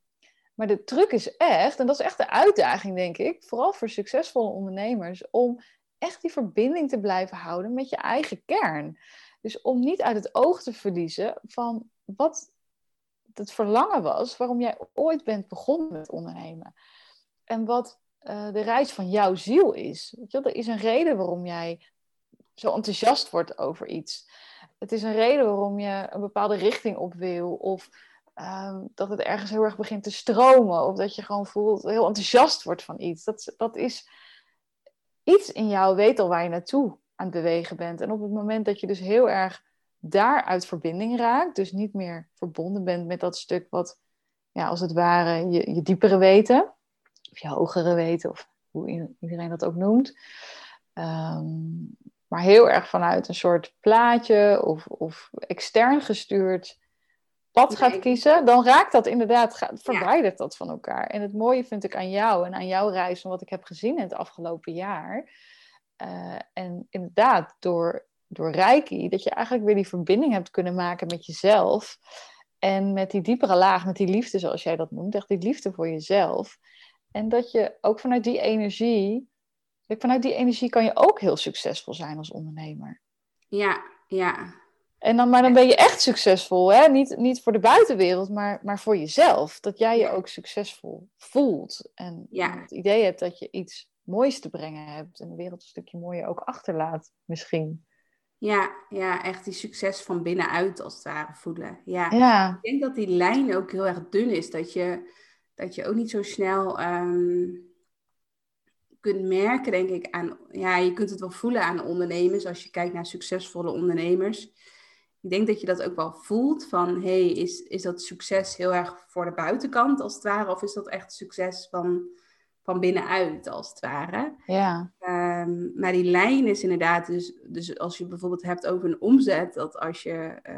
maar de truc is echt, en dat is echt de uitdaging, denk ik, vooral voor succesvolle ondernemers, om echt die verbinding te blijven houden met je eigen kern. Dus om niet uit het oog te verliezen van wat het verlangen was waarom jij ooit bent begonnen met ondernemen. En wat uh, de reis van jouw ziel is. Weet je, er is een reden waarom jij zo enthousiast wordt over iets. Het is een reden waarom je een bepaalde richting op wil. Of uh, dat het ergens heel erg begint te stromen. Of dat je gewoon voelt, heel enthousiast wordt van iets. Dat, dat is iets in jou weet al waar je naartoe aan het bewegen bent. En op het moment dat je dus heel erg daar uit verbinding raakt, dus niet meer verbonden bent met dat stuk wat, ja, als het ware, je, je diepere weten, of je hogere weten, of hoe iedereen dat ook noemt. Um, maar heel erg vanuit een soort plaatje of, of extern gestuurd pad gaat kiezen, dan raakt dat inderdaad, gaat, verwijdert dat van elkaar. En het mooie vind ik aan jou en aan jouw reis en wat ik heb gezien in het afgelopen jaar. Uh, en inderdaad, door, door Reiki, dat je eigenlijk weer die verbinding hebt kunnen maken met jezelf. En met die diepere laag, met die liefde zoals jij dat noemt, echt die liefde voor jezelf. En dat je ook vanuit die energie, vanuit die energie kan je ook heel succesvol zijn als ondernemer. Ja, ja. En dan, maar dan ben je echt succesvol, hè? Niet, niet voor de buitenwereld, maar, maar voor jezelf. Dat jij je Ja. ook succesvol voelt. En Ja. het idee hebt dat je iets moois te brengen hebt. En de wereld een stukje mooier ook achterlaat, misschien. Ja, ja, echt die succes van binnenuit als het ware voelen. Ja. Ja, Ik denk dat die lijn ook heel erg dun is. Dat je, dat je ook niet zo snel ehm, kunt merken, denk ik, aan... Ja, je kunt het wel voelen aan ondernemers als je kijkt naar succesvolle ondernemers. Ik denk dat je dat ook wel voelt van... hey, is, is dat succes heel erg voor de buitenkant als het ware? Of is dat echt succes van, van binnenuit als het ware? ja, Ehm, maar die lijn is inderdaad, dus, dus als je bijvoorbeeld hebt over een omzet, dat als je, eh,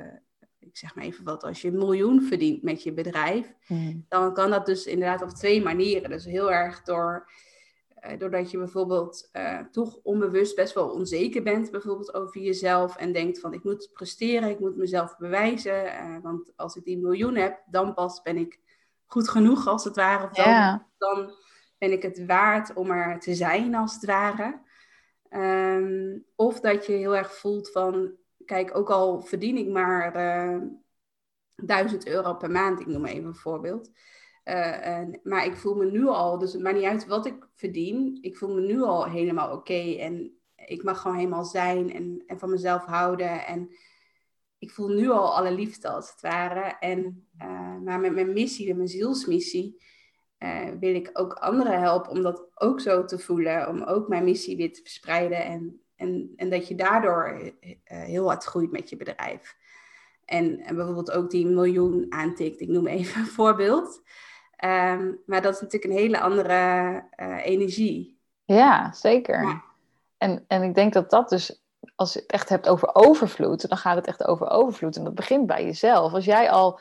ik zeg maar even wat, als je een miljoen verdient met je bedrijf, Hm. dan kan dat dus inderdaad op twee manieren. Dus heel erg door, eh, doordat je bijvoorbeeld eh, toch onbewust best wel onzeker bent, bijvoorbeeld over jezelf en denkt van ik moet presteren, ik moet mezelf bewijzen, eh, want als ik die miljoen heb, dan pas ben ik goed genoeg als het ware. Of dan, dan ben ik het waard om er te zijn, als het ware. Ehm, of dat je heel erg voelt van, kijk, ook al verdien ik maar eh 1000 euro per maand, ik noem even een voorbeeld. Eh, en, maar ik voel me nu al, dus het maakt niet uit wat ik verdien, ik voel me nu al helemaal oké en ik mag gewoon helemaal zijn en, en van mezelf houden. En ik voel nu al alle liefde als het ware. En, eh, maar met mijn missie, met mijn zielsmissie, eh, wil ik ook anderen helpen om dat ook zo te voelen. Om ook mijn missie weer te verspreiden. En, en, en dat je daardoor heel hard groeit met je bedrijf. En, en bijvoorbeeld ook die miljoen aantikt. Ik noem even een voorbeeld. Ehm, maar dat is natuurlijk een hele andere eh, energie. ja, zeker. Ja. En, en ik denk dat dat dus, als je het echt hebt over overvloed, dan gaat het echt over overvloed. En dat begint bij jezelf. Als jij al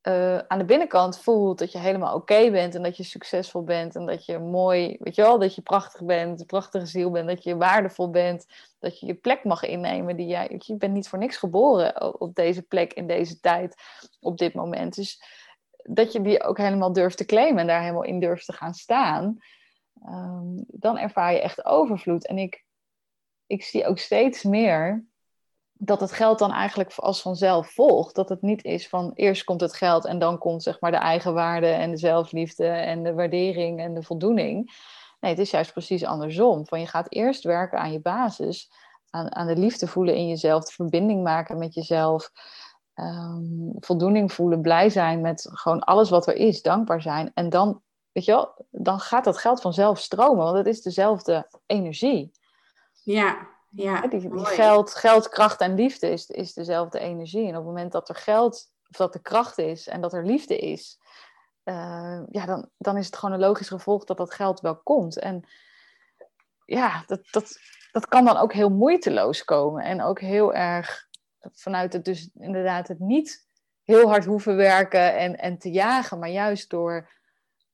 eh, aan de binnenkant voelt dat je helemaal oké bent en dat je succesvol bent en dat je mooi, weet je wel, dat je prachtig bent, een prachtige ziel bent, dat je waardevol bent, dat je je plek mag innemen die jij, je, bent niet voor niks geboren op deze plek in deze tijd, op dit moment. Dus dat je die ook helemaal durft te claimen en daar helemaal in durft te gaan staan, ehm, dan ervaar je echt overvloed. En ik, ik zie ook steeds meer dat het geld dan eigenlijk als vanzelf volgt. Dat het niet is van eerst komt het geld en dan komt zeg maar de eigenwaarde en de zelfliefde en de waardering en de voldoening. Nee, het is juist precies andersom. Van je gaat eerst werken aan je basis, aan, aan de liefde voelen in jezelf, de verbinding maken met jezelf, ehm, voldoening voelen, blij zijn met gewoon alles wat er is, dankbaar zijn. En dan, weet je wel, dan gaat dat geld vanzelf stromen, want het is dezelfde energie. Ja, ja. Die, geld, geld, kracht en liefde is, is dezelfde energie. En op het moment dat er geld, of dat er kracht is en dat er liefde is, eh, ja, dan, dan is het gewoon een logisch gevolg dat dat geld wel komt. En ja, dat, dat, dat kan dan ook heel moeiteloos komen. En ook heel erg vanuit het dus inderdaad het niet heel hard hoeven werken en, en te jagen, maar juist door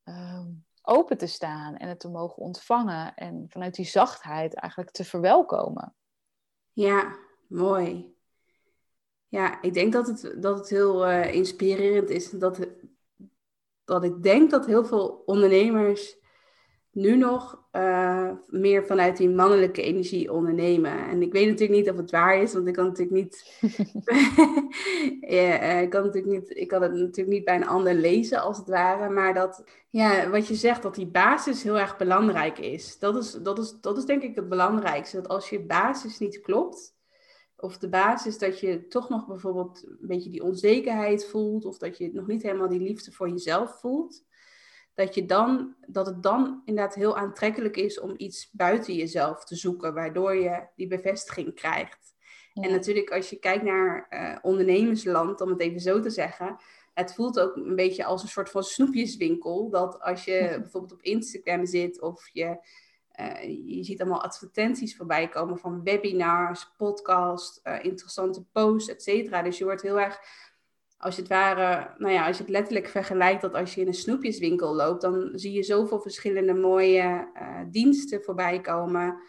ehm, open te staan en het te mogen ontvangen en vanuit die zachtheid eigenlijk te verwelkomen. Ja, mooi. Ja, ik denk dat het, dat het heel eh, inspirerend is. Dat, dat ik denk dat heel veel ondernemers nu nog eh, meer vanuit die mannelijke energie ondernemen. En ik weet natuurlijk niet of het waar is, want ik kan natuurlijk niet. ja, eh, ik, kan natuurlijk niet ik kan het natuurlijk niet bij een ander lezen als het ware. Maar dat, ja, wat je zegt, dat die basis heel erg belangrijk is. Dat is, dat is, dat is denk ik het belangrijkste. Dat als je basis niet klopt, of de basis dat je toch nog bijvoorbeeld een beetje die onzekerheid voelt, of dat je nog niet helemaal die liefde voor jezelf voelt, dat, je dan, dat het dan inderdaad heel aantrekkelijk is om iets buiten jezelf te zoeken, waardoor je die bevestiging krijgt. Ja. En natuurlijk als je kijkt naar eh, ondernemersland, om het even zo te zeggen, het voelt ook een beetje als een soort van snoepjeswinkel. Dat als je bijvoorbeeld op Instagram zit of je, eh, je ziet allemaal advertenties voorbij komen van webinars, podcasts, eh, interessante posts, et cetera. Dus je wordt heel erg, als je het ware, nou ja, als je het letterlijk vergelijkt dat als je in een snoepjeswinkel loopt, dan zie je zoveel verschillende mooie eh, diensten voorbij komen,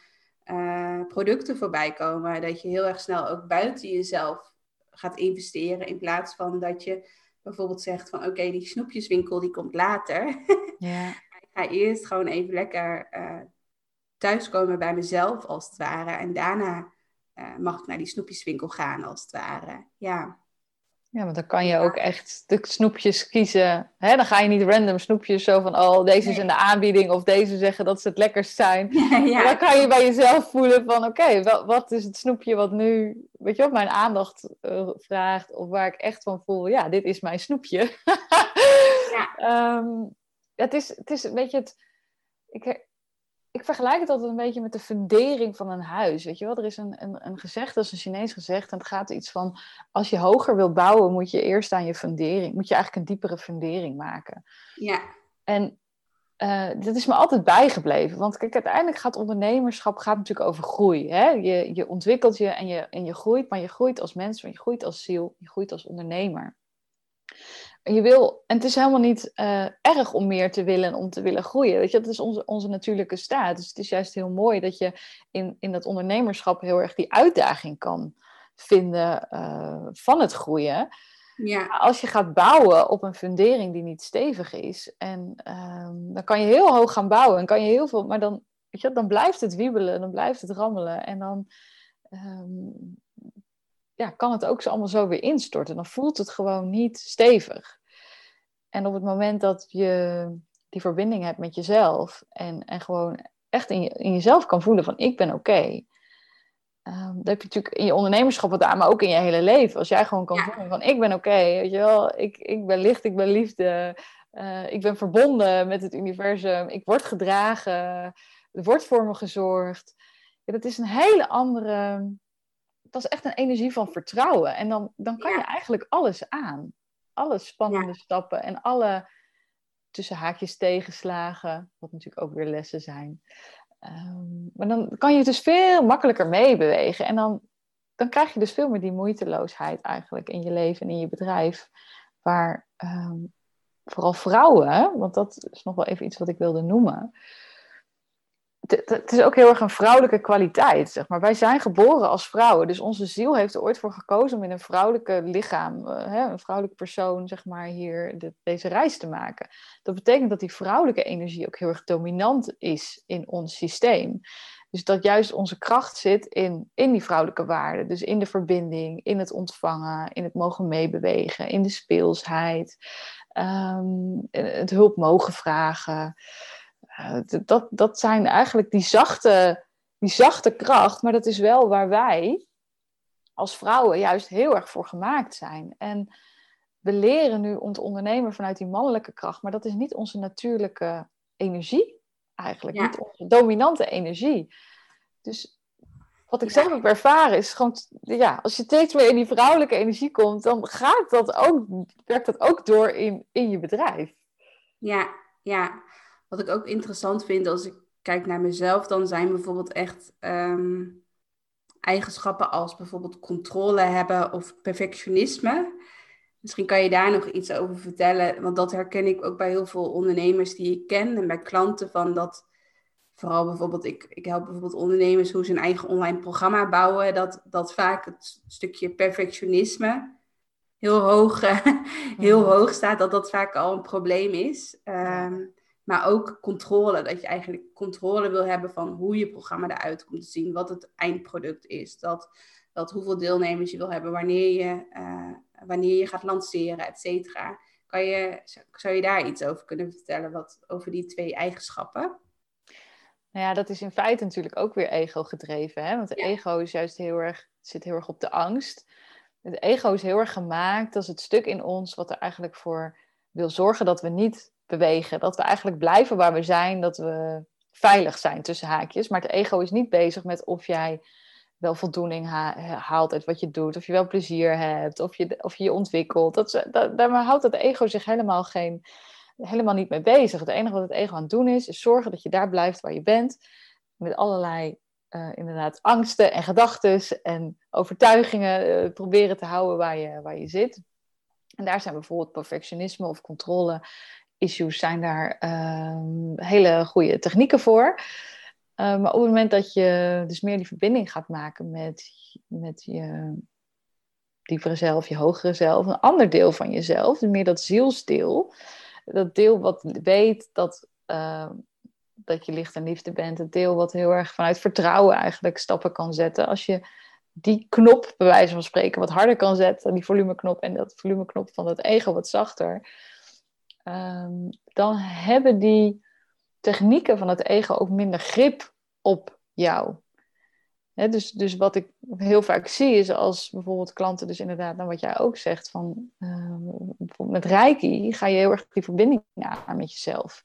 eh, producten voorbij komen, dat je heel erg snel ook buiten jezelf gaat investeren in plaats van dat je bijvoorbeeld zegt van oké, die snoepjeswinkel die komt later. Ja. ik ga eerst gewoon even lekker eh, thuiskomen bij mezelf als het ware. En daarna mag ik naar die snoepjeswinkel gaan als het ware. Ja, Ja, want dan kan je ook echt de snoepjes kiezen. Hè? Dan ga je niet random snoepjes zo van, oh, deze is in de aanbieding of deze zeggen dat ze het lekkerst zijn. ja. Dan kan je bij jezelf voelen van, oké, wat, wat is het snoepje wat nu, weet je, op mijn aandacht eh, vraagt of waar ik echt van voel, ja, dit is mijn snoepje. Ja. Ehm, het, is, het is een beetje het, ik, ik vergelijk het altijd een beetje met de fundering van een huis. Weet je wel, er is een, een, een gezegd, dat is een Chinees gezegd, en het gaat iets van: als je hoger wil bouwen, moet je eerst aan je fundering, moet je eigenlijk een diepere fundering maken. ja. En eh, dat is me altijd bijgebleven. Want kijk, uiteindelijk gaat ondernemerschap gaat natuurlijk over groei. Hè? Je, je ontwikkelt je en, je en je groeit, maar je groeit als mens, maar je groeit als ziel, je groeit als ondernemer. En je wil, en het is helemaal niet eh, erg om meer te willen en om te willen groeien. Weet je, dat is onze, onze natuurlijke staat. Dus het is juist heel mooi dat je in, in dat ondernemerschap heel erg die uitdaging kan vinden eh, van het groeien. ja. Als je gaat bouwen op een fundering die niet stevig is, en ehm, dan kan je heel hoog gaan bouwen en kan je heel veel, maar dan, weet je, dan blijft het wiebelen, dan blijft het rammelen en dan ehm, ja, kan het ook zo allemaal zo weer instorten. Dan voelt het gewoon niet stevig. En op het moment dat je die verbinding hebt met jezelf en, en gewoon echt in, je, in jezelf kan voelen van ik ben oké. Ehm, dat heb je natuurlijk in je ondernemerschap wat aan, maar ook in je hele leven. Als jij gewoon kan Ja. voelen van ik ben oké, weet je wel, ik, ik ben licht, ik ben liefde, eh, ik ben verbonden met het universum, ik word gedragen, er wordt voor me gezorgd. Ja, dat is een hele andere, dat is echt een energie van vertrouwen. En dan, dan kan Ja. je eigenlijk alles aan. Alle spannende stappen en alle tussen haakjes tegenslagen, wat natuurlijk ook weer lessen zijn. Ehm, maar dan kan je dus veel makkelijker meebewegen. En dan, dan krijg je dus veel meer die moeiteloosheid eigenlijk in je leven en in je bedrijf. Waar ehm, vooral vrouwen, want dat is nog wel even iets wat ik wilde noemen. Het, is ook heel erg een vrouwelijke kwaliteit, zeg maar. Wij zijn geboren als vrouwen, dus onze ziel heeft er ooit voor gekozen om in een vrouwelijke lichaam, eh, een vrouwelijke persoon, zeg maar, hier de- deze reis te maken. Dat betekent dat die vrouwelijke energie ook heel erg dominant is in ons systeem. Dus dat juist onze kracht zit in, in die vrouwelijke waarden. Dus in de verbinding, in het ontvangen, in het mogen meebewegen, in de speelsheid, ehm, het hulp mogen vragen. Eh, dat, dat zijn eigenlijk die zachte, die zachte kracht, maar dat is wel waar wij als vrouwen juist heel erg voor gemaakt zijn. En we leren nu om te ondernemen vanuit die mannelijke kracht, maar dat is niet onze natuurlijke energie eigenlijk, Ja. niet onze dominante energie. Dus wat ik Ja. zelf heb ervaren is gewoon, ja, als je steeds meer in die vrouwelijke energie komt, dan gaat dat ook, werkt dat ook door in, in je bedrijf. Ja, ja. Wat ik ook interessant vind als ik kijk naar mezelf, dan zijn bijvoorbeeld echt ehm, eigenschappen als bijvoorbeeld controle hebben of perfectionisme. Misschien kan je daar nog iets over vertellen, want dat herken ik ook bij heel veel ondernemers die ik ken en bij klanten van dat. Vooral bijvoorbeeld, ik, ik help bijvoorbeeld ondernemers hoe ze een eigen online programma bouwen. Dat, dat vaak het stukje perfectionisme heel hoog, heel Mhm. hoog staat, dat dat vaak al een probleem is. Ehm, maar ook controle, dat je eigenlijk controle wil hebben van hoe je programma eruit komt te zien, wat het eindproduct is, dat, dat hoeveel deelnemers je wil hebben, wanneer je, eh, wanneer je gaat lanceren, et cetera. Kan je, zou- zou je daar iets over kunnen vertellen, wat, over die twee eigenschappen? Nou ja, dat is in feite natuurlijk ook weer ego gedreven. Hè? Want de Ja. ego is juist heel erg, zit heel erg op de angst. Het ego is heel erg gemaakt als het stuk in ons wat er eigenlijk voor wil zorgen dat we niet bewegen. Dat we eigenlijk blijven waar we zijn, dat we veilig zijn tussen haakjes. Maar het ego is niet bezig met of jij wel voldoening ha- haalt uit wat je doet, of je wel plezier hebt, of je of je, je ontwikkelt. Dat, dat, daar houdt het ego zich helemaal, geen, helemaal niet mee bezig. Het enige wat het ego aan het doen is, is zorgen dat je daar blijft waar je bent, met allerlei eh, inderdaad angsten en gedachten en overtuigingen eh, proberen te houden waar je, waar je zit. En daar zijn bijvoorbeeld perfectionisme of controle issues zijn daar ehm, hele goede technieken voor. Uh, maar op het moment dat je dus meer die verbinding gaat maken met, met je diepere zelf, je hogere zelf, een ander deel van jezelf, dus meer dat zielsdeel, dat deel wat weet dat, uh, dat je licht en liefde bent, het deel wat heel erg vanuit vertrouwen eigenlijk stappen kan zetten. Als je die knop, bij wijze van spreken, wat harder kan zetten, die volumeknop, en dat volumeknop van dat ego wat zachter, ehm, dan hebben die technieken van het ego ook minder grip op jou. Dus, dus wat ik heel vaak zie is als bijvoorbeeld klanten, dus inderdaad, nou wat jij ook zegt, van bijvoorbeeld met Reiki ga je heel erg die verbinding aan met jezelf.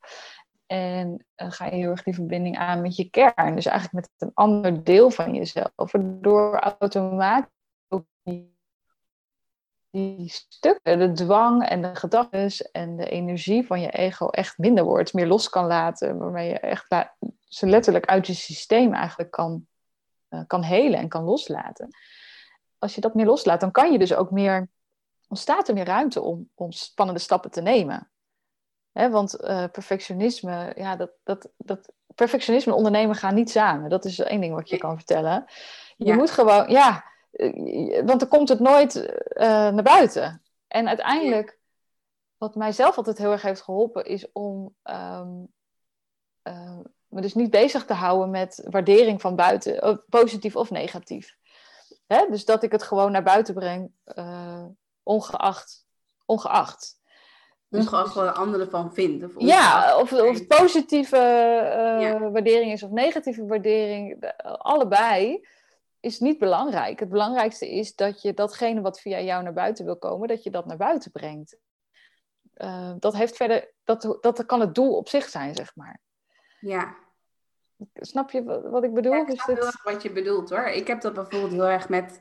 En uh, ga je heel erg die verbinding aan met je kern. Dus eigenlijk met een ander deel van jezelf. Waardoor automatisch ook die stukken, de dwang en de gedachten en de energie van je ego echt minder wordt. Meer los kan laten. Waarmee je echt ze letterlijk uit je systeem eigenlijk kan, uh, kan helen en kan loslaten. Als je dat meer loslaat, dan kan je dus ook meer, ontstaat er meer ruimte om, om spannende stappen te nemen. Hè, want uh, perfectionisme, ja, dat, dat, dat, perfectionisme en ondernemen gaan niet samen. Dat is één ding wat je kan vertellen. Je Ja. moet gewoon, ja, eh, want dan komt het nooit eh, naar buiten. En uiteindelijk, wat mij zelf altijd heel erg heeft geholpen, is om ehm, eh, me dus niet bezig te houden met waardering van buiten, positief of negatief. Hè? Dus dat ik het gewoon naar buiten breng, eh, ongeacht. ongeacht. Dus- Ongeacht wat de ander ervan vindt. Of Ja, of, of het positieve eh, Ja. waardering is of negatieve waardering, de- allebei is niet belangrijk. Het belangrijkste is dat je datgene wat via jou naar buiten wil komen, dat je dat naar buiten brengt. Eh, dat heeft verder, dat, dat kan het doel op zich zijn, zeg maar. ja. Snap je wat, wat ik bedoel? Ja, ik Dus snap heel erg wat je bedoelt hoor. Ik heb dat bijvoorbeeld heel erg met,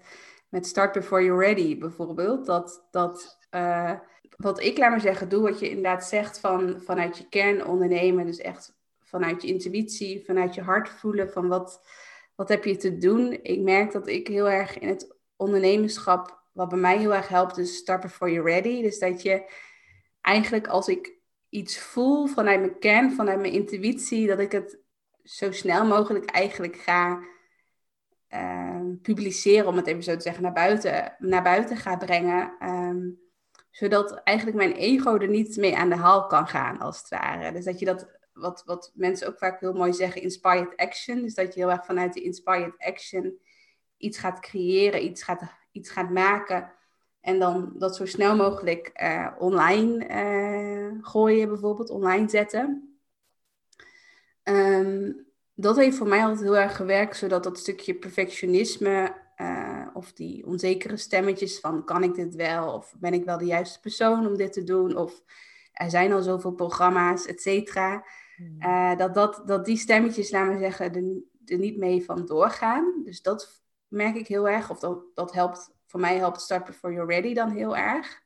met Start Before You're Ready bijvoorbeeld. Dat, dat eh, wat ik, laat maar zeggen, doe wat je inderdaad zegt van, vanuit je kern ondernemen. Dus echt vanuit je intuïtie, vanuit je hart voelen van wat, wat heb je te doen. Ik merk dat ik heel erg in het ondernemerschap, wat bij mij heel erg helpt, is Start Before You're Ready. Dus dat je eigenlijk als ik iets voel vanuit mijn kern, vanuit mijn intuïtie, dat ik het zo snel mogelijk eigenlijk ga ehm, publiceren, om het even zo te zeggen, naar buiten, naar buiten ga brengen. ehm, zodat eigenlijk mijn ego er niet mee aan de haal kan gaan, als het ware. Dus dat je dat, wat, wat mensen ook vaak heel mooi zeggen, inspired action. Dus dat je heel erg vanuit de inspired action iets gaat creëren, iets gaat, iets gaat maken. En dan dat zo snel mogelijk eh, online eh, gooien, bijvoorbeeld, online zetten. Ehm, dat heeft voor mij altijd heel erg gewerkt, zodat dat stukje perfectionisme eh, of die onzekere stemmetjes van kan ik dit wel of ben ik wel de juiste persoon om dit te doen of er zijn al zoveel programma's, et cetera. Eh, dat, dat, dat die stemmetjes, laten we zeggen, er, niet mee van doorgaan. Dus dat merk ik heel erg. Of dat, dat helpt, voor mij helpt Start Before You're Ready dan heel erg.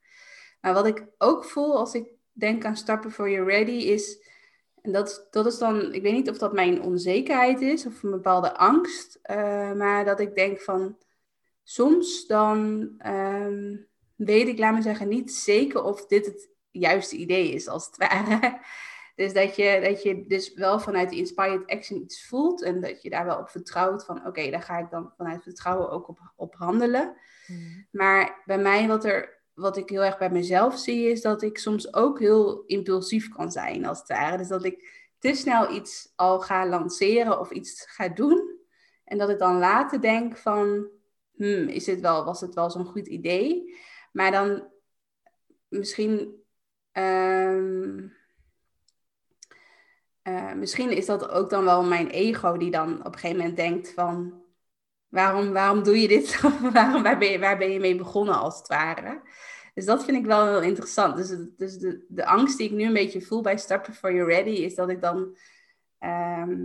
Maar wat ik ook voel als ik denk aan Start Before You're Ready is... En dat, dat is dan, ik weet niet of dat mijn onzekerheid is of een bepaalde angst. eh, maar dat ik denk van, soms dan ehm, weet ik, laat zeggen, niet zeker of dit het juiste idee is, als het ware. Dus dat je, dat je dus wel vanuit die inspired action iets voelt en dat je daar wel op vertrouwt van oké, daar ga ik dan vanuit vertrouwen ook op, op handelen. Hmm. Maar bij mij, wat, er, wat ik heel erg bij mezelf zie, is dat ik soms ook heel impulsief kan zijn, als het ware. Dus dat ik te snel iets al ga lanceren of iets ga doen. En dat ik dan later denk van, hmm, is dit wel, was het wel zo'n goed idee? Maar dan misschien... ehm, eh, misschien is dat ook dan wel mijn ego die dan op een gegeven moment denkt van... Waarom, waarom doe je dit? waarom, waar, ben je, waar ben je mee begonnen als het ware? Dus dat vind ik wel heel interessant. Dus, dus de, de angst die ik nu een beetje voel bij Start Before You're Ready... is dat ik dan... ehm,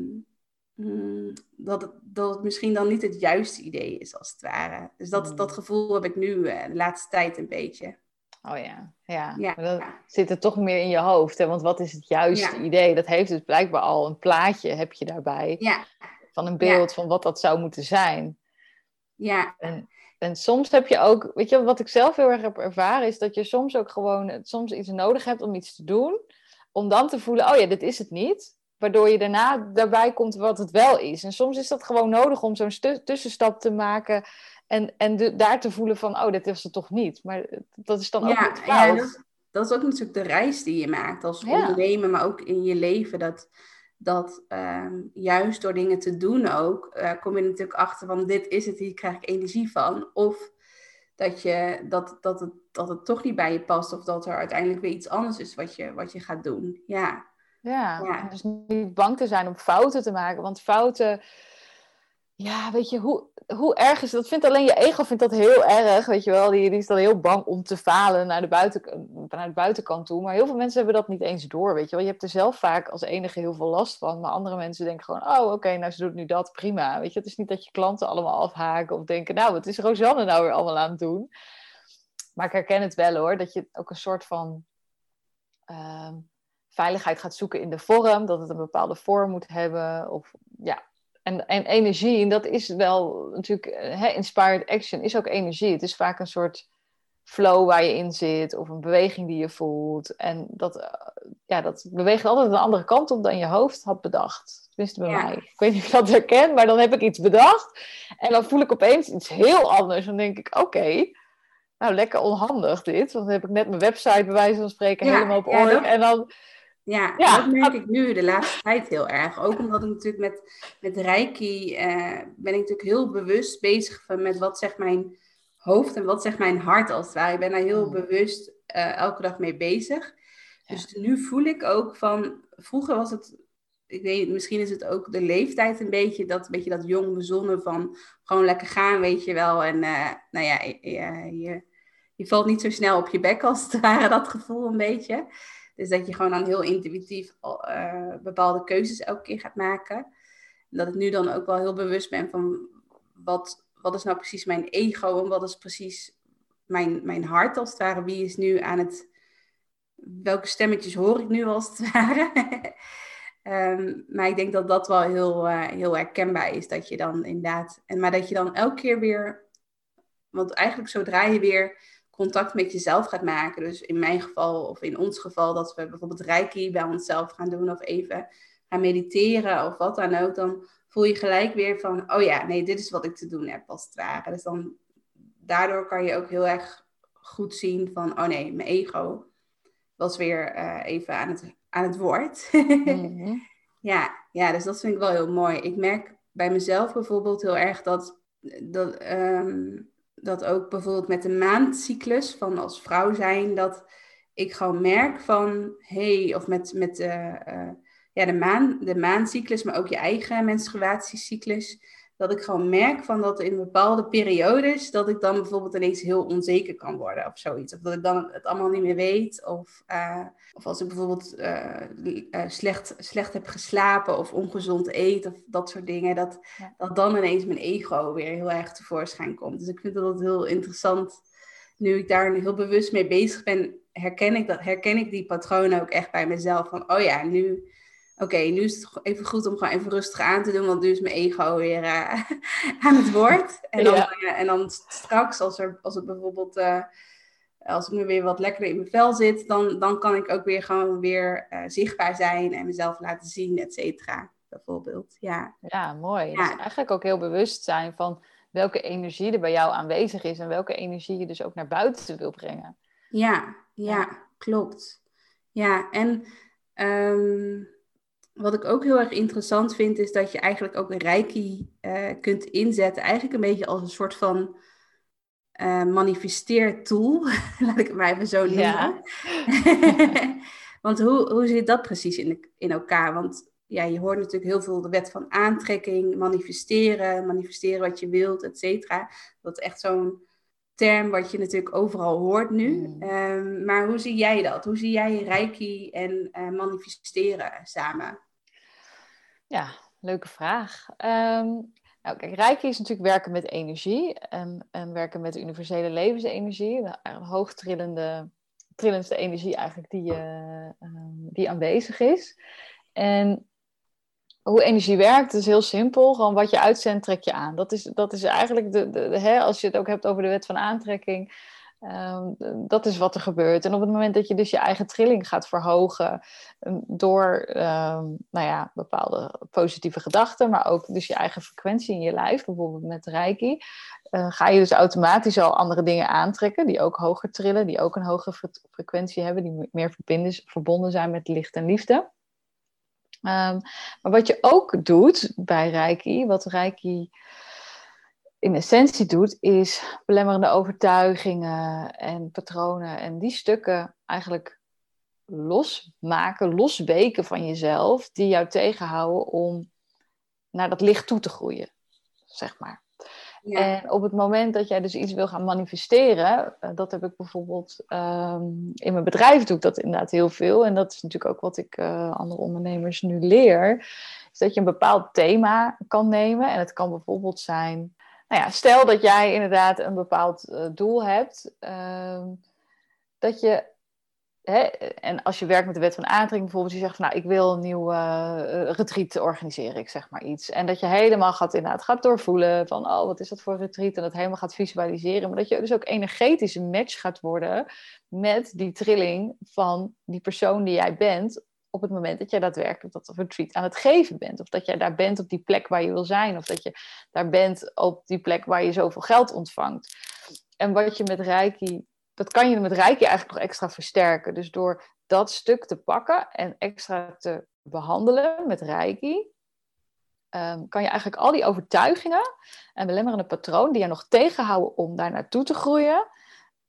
mm, dat, het, dat het misschien dan niet het juiste idee is als het ware. Dus dat, Mm. dat gevoel heb ik nu eh, de laatste tijd een beetje. Oh ja, ja. Ja. Maar dat zit er toch meer in je hoofd. Hè? Want wat is het juiste Ja. idee? Dat heeft dus blijkbaar al een plaatje heb je daarbij. Ja, Van een beeld van wat dat zou moeten zijn. ja, En soms heb je ook, weet je, wat ik zelf heel erg heb ervaren, is dat je soms ook gewoon eh, soms iets nodig hebt om iets te doen. Om dan te voelen, oh ja, dit is het niet. Waardoor je daarna daarbij komt wat het wel is. En soms is dat gewoon nodig om zo'n tussenstap te maken. En, en de- daar te voelen van, oh, dit was het toch niet. Maar dat is dan ook ja, ja dat, dat is ook natuurlijk de reis die je maakt als Ja. ondernemer, maar ook in je leven. Dat, dat ehm, juist door dingen te doen ook, eh, kom je natuurlijk achter van dit is het, hier krijg ik energie van. Of dat, je, dat, dat, het, dat het toch niet bij je past of dat er uiteindelijk weer iets anders is wat je, wat je gaat doen. Ja. Ja, Ja. dus niet bang te zijn om fouten te maken. Want fouten, ja, weet je, hoe, hoe erg is dat? Vindt alleen je ego vindt dat heel erg, weet je wel. Die, die is dan heel bang om te falen naar de, buiten, naar de buitenkant toe. Maar heel veel mensen hebben dat niet eens door, weet je wel. Je hebt er zelf vaak als enige heel veel last van. Maar andere mensen denken gewoon, oh, oké, nou, ze doet nu dat, prima. Weet je, het is niet dat je klanten allemaal afhaken of denken, nou, wat is Rosanne nou weer allemaal aan het doen? Maar ik herken het wel hoor, dat je ook een soort van... ehm, veiligheid gaat zoeken in de vorm, dat het een bepaalde vorm moet hebben. Of, ja. En, en energie, en dat is wel natuurlijk, eh, hè, inspired action is ook energie. Het is vaak een soort flow waar je in zit, of een beweging die je voelt. En dat, eh, ja, dat beweegt altijd een andere kant op dan je hoofd had bedacht. Tenminste bij Ja. mij. Ik weet niet of je dat herkent, maar dan heb ik iets bedacht. En dan voel ik opeens iets heel anders. Dan denk ik, oké, nou lekker onhandig dit. Want dan heb ik net mijn website bij wijze van spreken Ja, helemaal op ja, orde. dat- En dan Ja, Ja. dat merk ik nu de laatste tijd heel erg. Ook omdat ik natuurlijk met, met Reiki eh, ben ik natuurlijk heel bewust bezig van met wat zegt mijn hoofd en wat zegt mijn hart als het ware. Ik ben daar heel Mm. bewust eh, elke dag mee bezig. Dus nu voel ik ook van, vroeger was het, ik weet misschien is het ook de leeftijd een beetje, dat, een beetje dat jong bezonnen van gewoon lekker gaan, weet je wel. En eh, nou ja, je, je, je valt niet zo snel op je bek als het ware, dat gevoel een beetje. Dus dat je gewoon dan heel intuïtief eh, bepaalde keuzes elke keer gaat maken. En dat ik nu dan ook wel heel bewust ben van wat, wat is nou precies mijn ego en wat is precies mijn, mijn hart als het ware. Wie is nu aan het, welke stemmetjes hoor ik nu als het ware. Ehm, maar ik denk dat dat wel heel, eh, heel herkenbaar is. Dat je dan inderdaad, en, maar dat je dan elke keer weer, want eigenlijk zodra je weer contact met jezelf gaat maken. Dus in mijn geval of in ons geval dat we bijvoorbeeld reiki bij onszelf gaan doen of even gaan mediteren of wat dan ook. Dan voel je gelijk weer van, oh ja, nee, dit is wat ik te doen heb als het ware. Dus dan, daardoor kan je ook heel erg goed zien van, oh nee, mijn ego was weer eh, even aan het, aan het woord. Mhm. Ja, ja, dus dat vind ik wel heel mooi. Ik merk bij mezelf bijvoorbeeld heel erg dat, dat, ehm, dat ook bijvoorbeeld met de maandcyclus van als vrouw zijn, dat ik gewoon merk van, hey, of met, met eh, ja, de, maan, de maancyclus, maar ook je eigen menstruatiecyclus, dat ik gewoon merk van dat in bepaalde periodes, dat ik dan bijvoorbeeld ineens heel onzeker kan worden of zoiets. Of dat ik dan het allemaal niet meer weet. Of, eh, of als ik bijvoorbeeld eh, eh, slecht, slecht heb geslapen of ongezond eet of dat soort dingen. Dat, Ja. dat dan ineens mijn ego weer heel erg tevoorschijn komt. Dus ik vind dat heel interessant. Nu ik daar heel bewust mee bezig ben, herken ik, dat, herken ik die patronen ook echt bij mezelf. Van, oh ja, nu... Oké, nu is het even goed om gewoon even rustig aan te doen, want nu is mijn ego weer eh, aan het woord. En dan, Ja. eh, en dan straks, als, er, als het bijvoorbeeld, eh, als ik nu weer wat lekkerder in mijn vel zit, dan, dan kan ik ook weer gewoon weer zichtbaar zijn en mezelf laten zien, et cetera. Bijvoorbeeld, ja. Ja, mooi. Ja. Dus eigenlijk ook heel bewust zijn van welke energie er bij jou aanwezig is en welke energie je dus ook naar buiten wil brengen. Ja, ja, Ja. klopt. Ja, en ehm, wat ik ook heel erg interessant vind, is dat je eigenlijk ook een reiki eh, kunt inzetten. Eigenlijk een beetje als een soort van eh manifesteertool. Laat ik het maar even zo noemen. Ja. Want hoe, hoe zit dat precies in, in elkaar? Want ja, je hoort natuurlijk heel veel de wet van aantrekking, manifesteren, manifesteren wat je wilt, et cetera. Dat is echt zo'n term wat je natuurlijk overal hoort nu. Mm. Ehm, maar hoe zie jij dat? Hoe zie jij reiki en eh, manifesteren samen? Ja, leuke vraag. Ehm, nou, kijk, is natuurlijk werken met energie en, en werken met universele levensenergie, de een hoogtrillende, trillendste energie eigenlijk die, eh, ehm, die aanwezig is. En hoe energie werkt is heel simpel. Gewoon wat je uitzendt, trek je aan. Dat is, dat is eigenlijk, de, de, de- hè, als je het ook hebt over de wet van aantrekking, ehm, dat is wat er gebeurt. En op het moment dat je dus je eigen trilling gaat verhogen ehm, door ehm, nou ja, bepaalde positieve gedachten, maar ook dus je eigen frequentie in je lijf, bijvoorbeeld met Reiki, eh, ga je dus automatisch al andere dingen aantrekken die ook hoger trillen, die ook een hogere fre- frequentie hebben, die meer verbonden zijn met licht en liefde. Maar wat je ook doet bij Reiki, wat Reiki in essentie doet, is belemmerende overtuigingen en patronen en die stukken eigenlijk losmaken, losweken van jezelf, die jou tegenhouden om naar dat licht toe te groeien, zeg maar. En op het moment dat jij dus iets wil gaan manifesteren, uh, dat heb ik bijvoorbeeld ehm, in mijn bedrijf doe ik dat inderdaad heel veel. En dat is natuurlijk ook wat ik uh, andere ondernemers nu leer. Is dat je een bepaald thema kan nemen. En het kan bijvoorbeeld zijn, nou ja, stel dat jij inderdaad een bepaald uh, doel hebt. Ehm, dat je en als je werkt met de wet van aantrekking bijvoorbeeld, je zegt van nou, ik wil een nieuwe uh, retreat organiseren, ik zeg maar iets. En dat je helemaal gaat inderdaad gaat doorvoelen van oh, wat is dat voor retreat? En dat helemaal gaat visualiseren. Maar dat je dus ook energetisch een match gaat worden met die trilling van die persoon die jij bent op het moment dat jij daadwerkelijk dat retreat aan het geven bent. Of dat jij daar bent op die plek waar je wil zijn. Of dat je daar bent op die plek waar je zoveel geld ontvangt. En wat je met Reiki dat kan je met Reiki eigenlijk nog extra versterken. Dus door dat stuk te pakken en extra te behandelen met Reiki, um, kan je eigenlijk al die overtuigingen en belemmerende patroon die je nog tegenhouden om daar naartoe te groeien,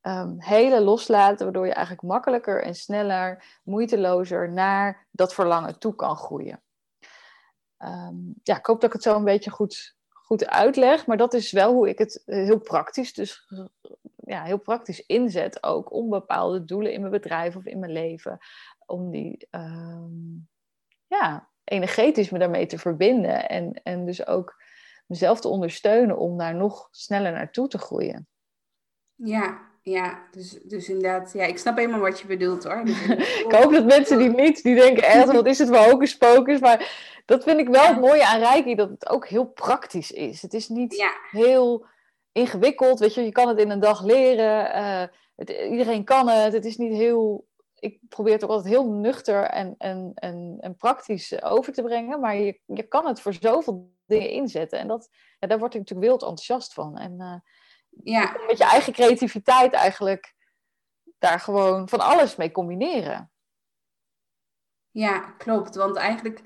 um, hele loslaten, waardoor je eigenlijk makkelijker en sneller, moeitelozer naar dat verlangen toe kan groeien. Um, ja, ik hoop dat ik het zo een beetje goed, goed uitleg, maar dat is wel hoe ik het heel praktisch dus ja, heel praktisch inzet ook om bepaalde doelen in mijn bedrijf of in mijn leven. Om die ehm, ja, energetisch me daarmee te verbinden. En, en dus ook mezelf te ondersteunen om daar nog sneller naartoe te groeien. Ja, ja, dus, dus inderdaad, ja, ik snap helemaal wat je bedoelt hoor. Dus ik hoop dat mensen die niet, die denken echt, wat is het voor hocus pocus, maar dat vind ik wel het mooie aan Reiki, dat het ook heel praktisch is. Het is niet ja. heel ingewikkeld. Weet je, je kan het in een dag leren. Uh, het, iedereen kan het. Het is niet heel. Ik probeer het ook altijd heel nuchter en, en, en, en praktisch over te brengen. Maar je, je kan het voor zoveel dingen inzetten. En dat, ja, daar word ik natuurlijk wild enthousiast van. En uh, ja. met je eigen creativiteit eigenlijk daar gewoon van alles mee combineren. Ja, klopt. Want eigenlijk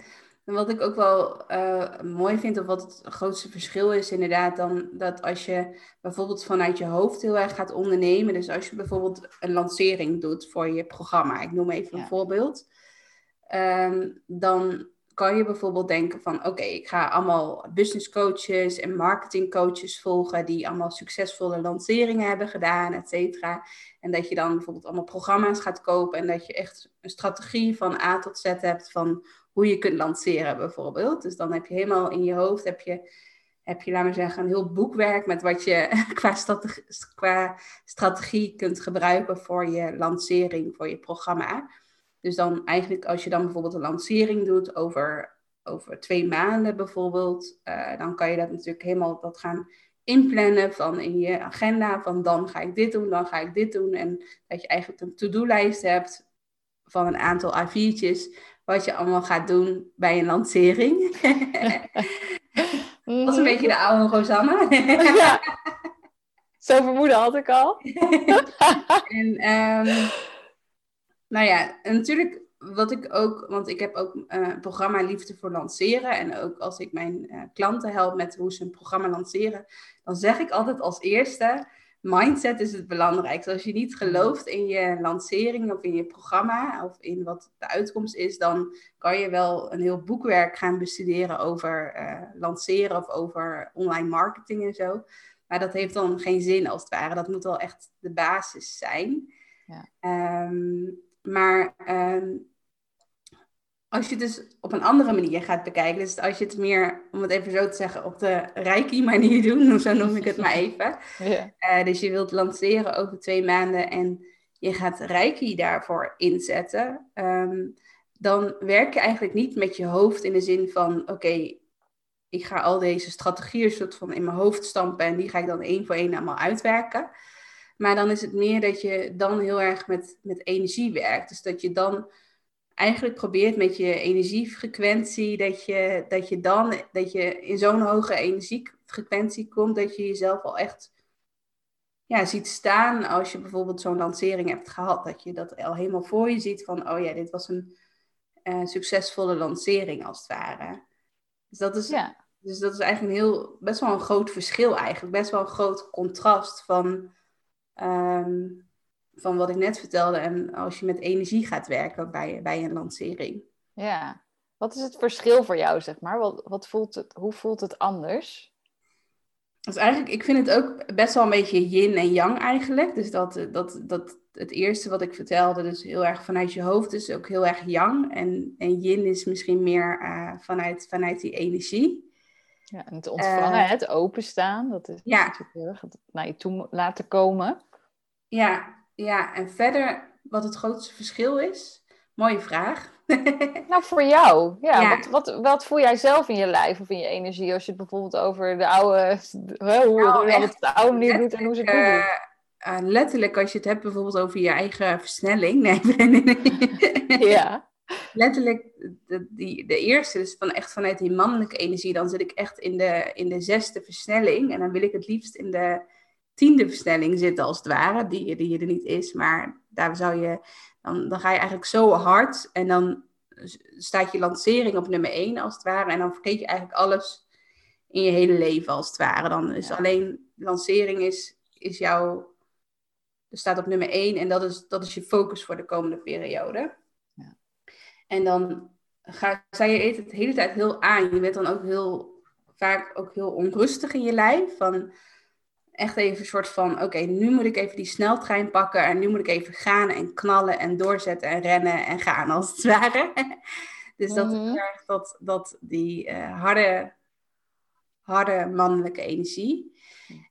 en wat ik ook wel uh, mooi vind, of wat het grootste verschil is, inderdaad, dan dat als je bijvoorbeeld vanuit je hoofd heel erg gaat ondernemen. Dus als je bijvoorbeeld een lancering doet voor je programma, ik noem even een voorbeeld. Um, dan kan je bijvoorbeeld denken van oké, ik ga allemaal business coaches en marketing coaches volgen die allemaal succesvolle lanceringen hebben gedaan, et cetera. En dat je dan bijvoorbeeld allemaal programma's gaat kopen en dat je echt een strategie van A tot Z hebt van hoe je kunt lanceren bijvoorbeeld. Dus dan heb je helemaal in je hoofd, heb je, heb je laten we zeggen, een heel boekwerk met wat je qua strategie, qua strategie kunt gebruiken voor je lancering, voor je programma. Dus dan eigenlijk als je dan bijvoorbeeld een lancering doet over, over twee maanden bijvoorbeeld, uh, dan kan je dat natuurlijk helemaal dat gaan inplannen van in je agenda, van dan ga ik dit doen, dan ga ik dit doen. En dat je eigenlijk een to-do-lijst hebt van een aantal A4'tjes wat je allemaal gaat doen bij een lancering. dat is een beetje de oude Rosanne. ja. Zo vermoeden had ik al. en um, nou ja, en natuurlijk wat ik ook, want ik heb ook uh, een programma Liefde voor Lanceren. En ook als ik mijn uh, klanten help met hoe ze een programma lanceren, dan zeg ik altijd als eerste mindset is het belangrijkste. Als je niet gelooft in je lancering of in je programma of in wat de uitkomst is, dan kan je wel een heel boekwerk gaan bestuderen over uh, lanceren of over online marketing en zo. Maar dat heeft dan geen zin als het ware. Dat moet wel echt de basis zijn. Ja. Um, maar um, als je het dus op een andere manier gaat bekijken, dus als je het meer, om het even zo te zeggen, op de reiki manier doet, zo noem ik het maar even. Ja. Uh, dus je wilt lanceren over twee maanden en je gaat reiki daarvoor inzetten, um, dan werk je eigenlijk niet met je hoofd in de zin van, oké, okay, ik ga al deze strategieën soort van in mijn hoofd stampen en die ga ik dan één voor één allemaal uitwerken. Maar dan is het meer dat je dan heel erg met, met energie werkt. Dus dat je dan eigenlijk probeert met je energiefrequentie, dat je, dat je dan dat je in zo'n hoge energiefrequentie komt, dat je jezelf al echt ja, ziet staan als je bijvoorbeeld zo'n lancering hebt gehad. Dat je dat al helemaal voor je ziet van, oh ja, dit was een eh, succesvolle lancering als het ware. Dus dat is, Ja. dus dat is eigenlijk een heel, best wel een groot verschil eigenlijk. Best wel een groot contrast van, ehm, van wat ik net vertelde. En als je met energie gaat werken bij, bij een lancering. ja. Wat is het verschil voor jou, zeg maar? Wat, wat voelt het, hoe voelt het anders? Dus eigenlijk, ik vind het ook best wel een beetje yin en yang eigenlijk. Dus dat, dat, dat het eerste wat ik vertelde, dus heel erg vanuit je hoofd, is ook heel erg yang. En, en yin is misschien meer eh, vanuit, vanuit die energie. Ja, en het ontvangen, Eh, het openstaan, dat is ja. natuurlijk heel erg naar je toe laten komen. Ja, ja, en verder wat het grootste verschil is? Mooie vraag. Nou, voor jou, ja, Ja. Wat, wat, wat voel jij zelf in je lijf of in je energie als je het bijvoorbeeld over de oude, hoe Nou, het de oude manier doet en hoe ze het doen? Eh, eh, letterlijk, als je het hebt bijvoorbeeld over je eigen versnelling. Nee, nee, nee. Ja, letterlijk de, die, de eerste, dus van echt vanuit die mannelijke energie, dan zit ik echt in de, in de zesde versnelling. En dan wil ik het liefst in de tiende versnelling zitten, als het ware, die, die er niet is. Maar daar zou je, dan, dan ga je eigenlijk zo hard en dan staat je lancering op nummer één, als het ware. En dan vergeet je eigenlijk alles in je hele leven, als het ware. Dan is Ja. alleen lancering is, is jouw, staat op nummer één en dat is, dat is je focus voor de komende periode. En dan ga, sta je het de hele tijd heel aan. Je bent dan ook heel vaak ook heel onrustig in je lijf. Van echt even een soort van: oké, nu moet ik even die sneltrein pakken. En nu moet ik even gaan en knallen en doorzetten en rennen en gaan, als het ware. dus dat erg dat, dat die eh, harde, harde mannelijke energie.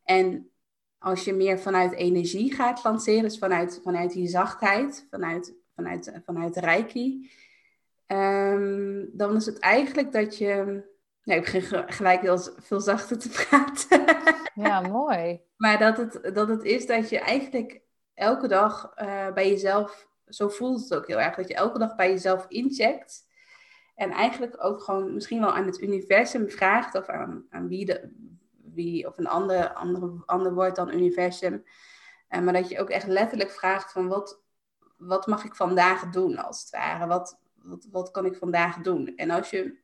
En als je meer vanuit energie gaat lanceren, dus vanuit, vanuit die zachtheid, vanuit, vanuit, vanuit Reiki, ehm, dan is het eigenlijk dat je. Nee, ik begin ge- gelijk heel veel zachter te praten. ja, mooi. maar dat het, dat het is dat je eigenlijk elke dag eh, bij jezelf, zo voelt het ook heel erg, dat je elke dag bij jezelf incheckt. En eigenlijk ook gewoon misschien wel aan het universum vraagt, of aan, aan wie, de, wie, of een ander, andere, ander woord dan universum. Eh, maar dat je ook echt letterlijk vraagt van wat, wat mag ik vandaag doen als het ware? Wat, wat, wat kan ik vandaag doen? En als je,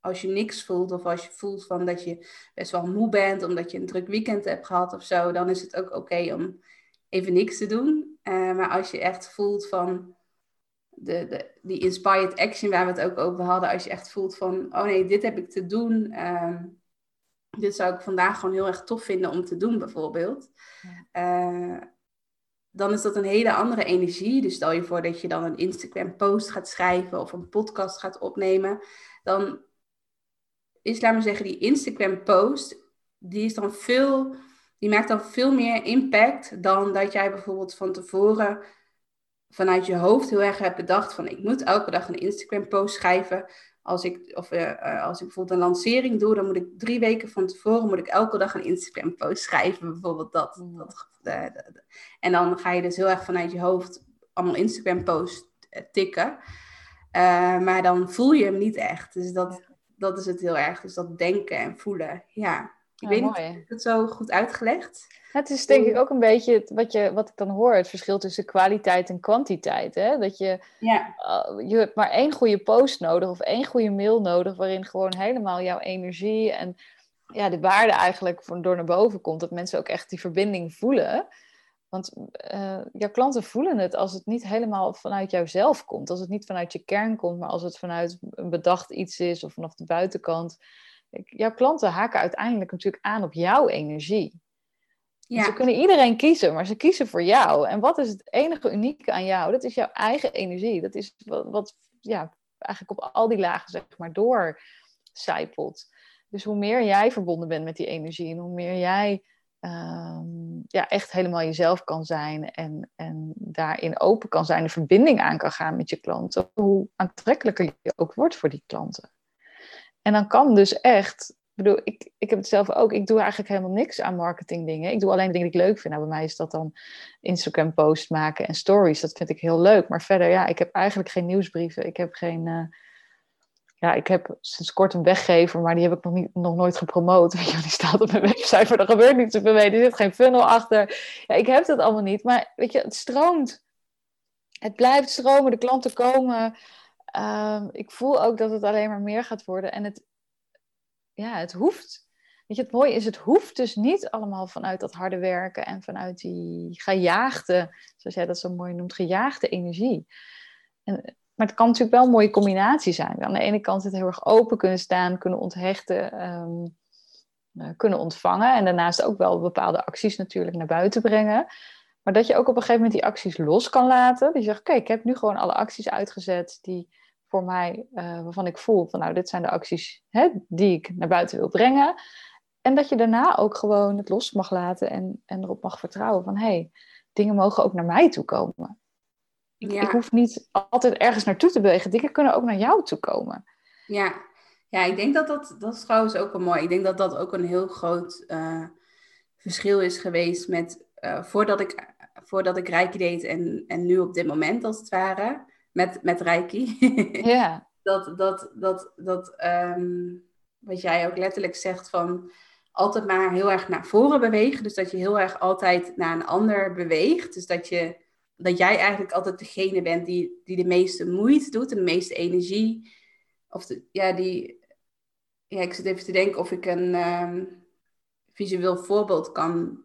als je niks voelt of als je voelt van dat je best wel moe bent omdat je een druk weekend hebt gehad of zo, dan is het ook oké om even niks te doen. Eh, maar als je echt voelt van de, de, die inspired action waar we het ook over hadden, als je echt voelt van, oh nee, dit heb ik te doen. ehm, dit zou ik vandaag gewoon heel erg tof vinden om te doen, bijvoorbeeld. Eh, dan is dat een hele andere energie. Dus stel je voor dat je dan een Instagram-post gaat schrijven of een podcast gaat opnemen. Dan is, laat maar zeggen, die Instagram-post, die is dan veel, die maakt dan veel meer impact dan dat jij bijvoorbeeld van tevoren vanuit je hoofd heel erg hebt bedacht van ik moet elke dag een Instagram-post schrijven. Als ik, of, eh, eh, als ik bijvoorbeeld een lancering doe, dan moet ik drie weken van tevoren moet ik elke dag een Instagram-post schrijven. Bijvoorbeeld dat. Mm. dat eh, de- de- en dan ga je dus heel erg vanuit je hoofd allemaal Instagram-posts eh, tikken. Maar dan voel je hem niet echt. Dus dat, dat is het heel erg. Dus dat denken en voelen. Ja. Ik Ja, weet niet, heb ik het zo goed uitgelegd? Het is denk ik ook een beetje wat, je, wat ik dan hoor, het verschil tussen kwaliteit en kwantiteit. Hè? Dat je, Ja. uh, je hebt maar één goede post nodig of één goede mail nodig, waarin gewoon helemaal jouw energie en ja, de waarde eigenlijk voor, door naar boven komt. Dat mensen ook echt die verbinding voelen. Want eh, jouw klanten voelen het als het niet helemaal vanuit jouzelf komt. Als het niet vanuit je kern komt, maar als het vanuit een bedacht iets is of vanaf de buitenkant. Jouw klanten haken uiteindelijk natuurlijk aan op jouw energie. Ja. Ze kunnen iedereen kiezen, maar ze kiezen voor jou. En wat is het enige unieke aan jou? Dat is jouw eigen energie. Dat is wat, wat ja, eigenlijk op al die lagen zeg maar doorcijpelt. Dus hoe meer jij verbonden bent met die energie en hoe meer jij ehm, ja, echt helemaal jezelf kan zijn en, en daarin open kan zijn, de verbinding aan kan gaan met je klanten, hoe aantrekkelijker je ook wordt voor die klanten. En dan kan dus echt, ik bedoel, ik, ik heb het zelf ook, ik doe eigenlijk helemaal niks aan marketing dingen. Ik doe alleen dingen die ik leuk vind. Nou, bij mij is dat dan Instagram post maken en stories. Dat vind ik heel leuk. Maar verder, ja, ik heb eigenlijk geen nieuwsbrieven. Ik heb geen, eh, ja, ik heb sinds kort een weggever, maar die heb ik nog, niet, nog nooit gepromoot. Weet die staat op mijn website, maar er gebeurt niet zoveel mee. Er zit geen funnel achter. Ja, ik heb dat allemaal niet. Maar weet je, het stroomt. Het blijft stromen, de klanten komen. ehm, ik voel ook dat het alleen maar meer gaat worden. En het, ja, het hoeft. Weet je, het mooie is, het hoeft dus niet allemaal vanuit dat harde werken en vanuit die gejaagde, zoals jij dat zo mooi noemt, gejaagde energie. En, maar het kan natuurlijk wel een mooie combinatie zijn. Aan de ene kant het heel erg open kunnen staan, kunnen onthechten, ehm, eh, kunnen ontvangen. En daarnaast ook wel bepaalde acties natuurlijk naar buiten brengen. Maar dat je ook op een gegeven moment die acties los kan laten. Die zegt, oké, ik heb nu gewoon alle acties uitgezet die voor mij, uh, waarvan ik voel van nou, dit zijn de acties hè, die ik naar buiten wil brengen. En dat je daarna ook gewoon het los mag laten en, en erop mag vertrouwen van hé, hey, dingen mogen ook naar mij toe komen. Ik, ik hoef niet altijd ergens naartoe te bewegen. Dingen kunnen ook naar jou toe komen. Ja, ja ik denk dat dat, dat is trouwens ook wel mooi. Ik denk dat dat ook een heel groot uh, verschil is geweest met uh, voordat, ik, voordat ik Reiki deed en, en nu op dit moment als het ware. Met, met Reiki. Ja. dat, dat, dat, dat um, wat jij ook letterlijk zegt van altijd maar heel erg naar voren bewegen. Dus dat je heel erg altijd naar een ander beweegt. Dus dat, je, dat jij eigenlijk altijd degene bent die, die de meeste moeite doet en de meeste energie. Of de, ja, die. Ja, ik zit even te denken of ik een um, visueel voorbeeld kan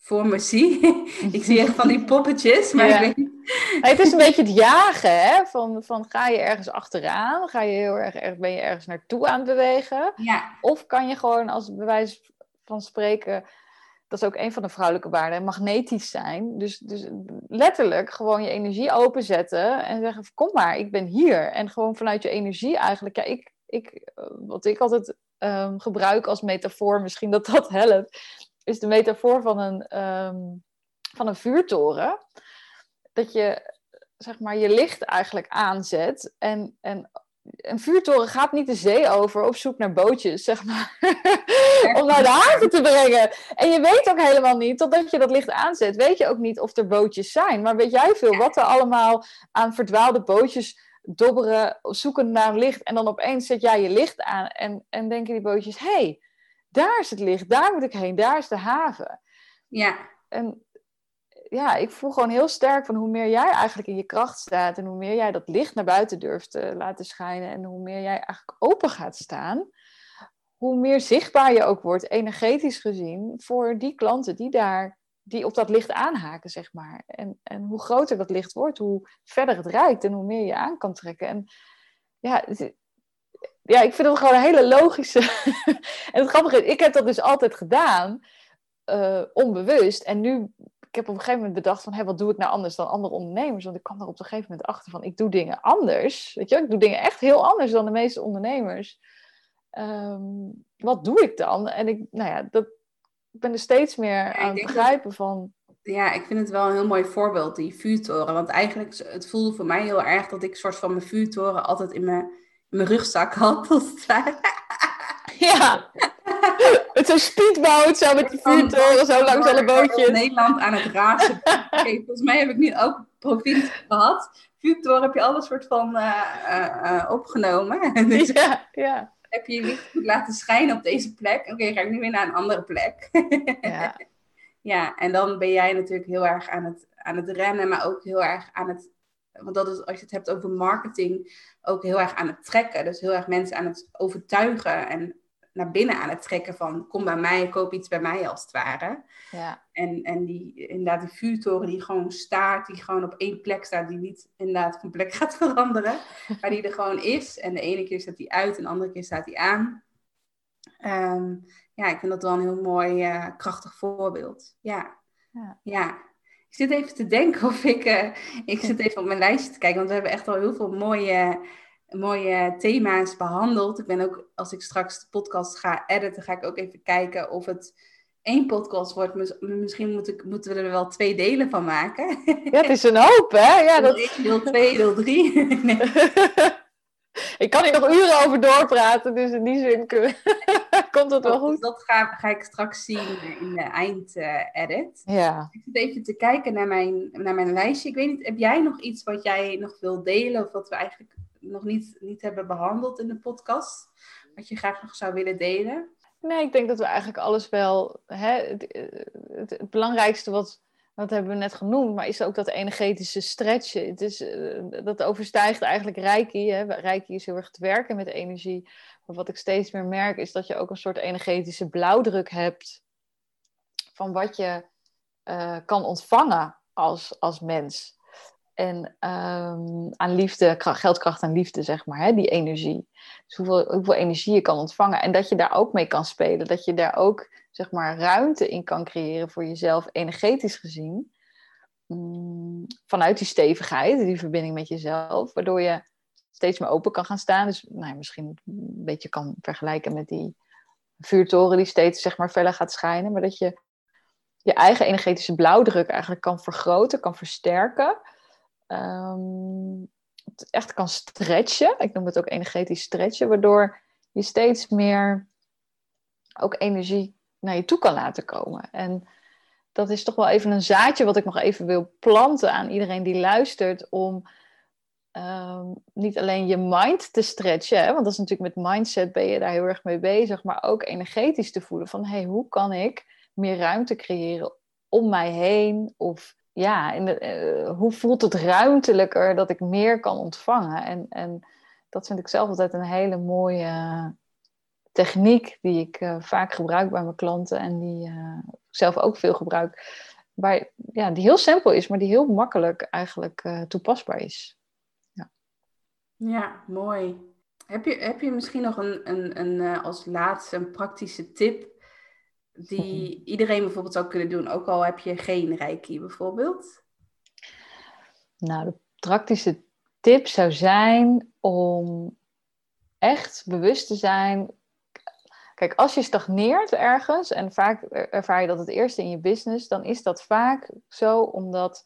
voor me zie. ik zie echt van die poppetjes, maar Ja. ik weet Het is een beetje het jagen, hè? Van, van ga je ergens achteraan? Ga je heel erg, erg, ben je ergens naartoe aan het bewegen? Ja, Of kan je gewoon als bewijs van spreken, dat is ook een van de vrouwelijke waarden, magnetisch zijn. Dus, dus letterlijk gewoon je energie openzetten en zeggen: kom maar, ik ben hier. En gewoon vanuit je energie eigenlijk. Ja, ik, ik, eh, wat ik altijd ehm, gebruik als metafoor, misschien dat dat helpt, is de metafoor van een, ehm, van een vuurtoren. Dat je zeg maar, je licht eigenlijk aanzet en, en een vuurtoren gaat niet de zee over op zoek naar bootjes, zeg maar. om naar de haven te brengen. En je weet ook helemaal niet, totdat je dat licht aanzet, weet je ook niet of er bootjes zijn. Maar weet jij veel wat er allemaal aan verdwaalde bootjes dobberen, zoeken naar licht. En dan opeens zet jij je licht aan en, en denken die bootjes, hé, hey, daar is het licht, daar moet ik heen, daar is de haven. ja, En ja, ik voel gewoon heel sterk van hoe meer jij eigenlijk in je kracht staat en hoe meer jij dat licht naar buiten durft te laten schijnen en hoe meer jij eigenlijk open gaat staan, hoe meer zichtbaar je ook wordt, energetisch gezien, voor die klanten die daar, die op dat licht aanhaken, zeg maar. En, en hoe groter dat licht wordt, hoe verder het reikt en hoe meer je aan kan trekken. En ja, het- ja ik vind het gewoon een hele logische. en het grappige is, ik heb dat dus altijd gedaan, eh, onbewust. En nu ik heb op een gegeven moment bedacht van, hé, wat doe ik nou anders dan andere ondernemers? Want ik kwam er op een gegeven moment achter van, ik doe dingen anders. Weet je, ik doe dingen echt heel anders dan de meeste ondernemers. Ehm, wat doe ik dan? En ik, nou ja, dat, ik ben er steeds meer aan het dat- begrijpen van, ja, ik vind het wel een heel mooi voorbeeld, die vuurtoren. Want eigenlijk, het voelde voor mij heel erg dat ik soort van mijn vuurtoren altijd in mijn, mijn rugzak had, als het ware. ja, met zo'n speedboot, zo met die vuurtoren, zo langs alle bootjes. Nederland aan het razen. Oké, volgens mij heb ik nu ook provincie gehad. Vuurtoren heb je alles soort van eh, eh, opgenomen. Dus Ja, ja, heb je je licht goed laten schijnen op deze plek. Oké, ga ik nu weer naar een andere plek. ja, Ja, en dan ben jij natuurlijk heel erg aan het, aan het rennen, maar ook heel erg aan het, want dat is als je het hebt over marketing, ook heel erg aan het trekken. Dus heel erg mensen aan het overtuigen en naar binnen aan het trekken van kom bij mij, koop iets bij mij als het ware. ja, En, en die, inderdaad, die vuurtoren die gewoon staat, die gewoon op één plek staat, die niet inderdaad van plek gaat veranderen, maar die er gewoon is. En de ene keer staat die uit en de andere keer staat die aan. Ehm, ja, ik vind dat wel een heel mooi, eh, krachtig voorbeeld. Ja. Ja. ja. Ik zit even te denken of ik... eh, ik zit even op mijn lijstje te kijken, want we hebben echt al heel veel mooie, mooie thema's behandeld. Ik ben ook, als ik straks de podcast ga editen, ga ik ook even kijken of het één podcast wordt. Mis- Misschien moet ik, moeten we er wel twee delen van maken. ja, het is een hoop, hè? Ja, deel dat, 1, deel 2, deel 3. nee. ik kan hier nog uren over doorpraten, dus in die zin kun- komt het wel Dus goed. dat ga, ga ik straks zien in de eind-edit. Ja. ik zit even te kijken naar mijn, naar mijn lijstje. Ik weet niet, heb jij nog iets wat jij nog wil delen? Of wat we eigenlijk nog niet, niet hebben behandeld in de podcast? Wat je graag nog zou willen delen? Nee, ik denk dat we eigenlijk alles wel. Hè, het, het, het belangrijkste wat, dat hebben we net genoemd, maar is ook dat energetische stretchen. Het is, eh, dat overstijgt eigenlijk Reiki. Hè? Reiki is heel erg het werken met energie. Wat ik steeds meer merk, is dat je ook een soort energetische blauwdruk hebt van wat je eh, kan ontvangen als, als mens. En ehm, aan liefde, geldkracht en liefde, zeg maar, hè? die energie. Dus hoeveel, hoeveel energie je kan ontvangen. En dat je daar ook mee kan spelen. Dat je daar ook zeg maar, ruimte in kan creëren voor jezelf, energetisch gezien. Mm, vanuit die stevigheid, die verbinding met jezelf, waardoor je steeds meer open kan gaan staan. Dus nou, misschien een beetje kan vergelijken met die vuurtoren die steeds zeg maar, feller gaat schijnen. Maar dat je je eigen energetische blauwdruk eigenlijk kan vergroten, kan versterken. Um, echt kan stretchen. Ik noem het ook energetisch stretchen, waardoor je steeds meer ook energie naar je toe kan laten komen. En dat is toch wel even een zaadje wat ik nog even wil planten aan iedereen die luistert. Om ehm, niet alleen je mind te stretchen, hè, want dat is natuurlijk met mindset ben je daar heel erg mee bezig, maar ook energetisch te voelen van hey, hoe kan ik meer ruimte creëren om mij heen? Of ja, in de, eh, hoe voelt het ruimtelijker dat ik meer kan ontvangen? En, en dat vind ik zelf altijd een hele mooie techniek die ik uh, vaak gebruik bij mijn klanten en die uh, zelf ook veel gebruik. Waar, ja, die heel simpel is, maar die heel makkelijk eigenlijk toepasbaar is. Ja, mooi. Heb je, heb je misschien nog een, een, een, als laatste een praktische tip die iedereen bijvoorbeeld zou kunnen doen, ook al heb je geen reiki bijvoorbeeld? Nou, de praktische tip zou zijn om echt bewust te zijn Kijk, als je stagneert ergens, en vaak ervaar je dat het eerste in je business, dan is dat vaak zo omdat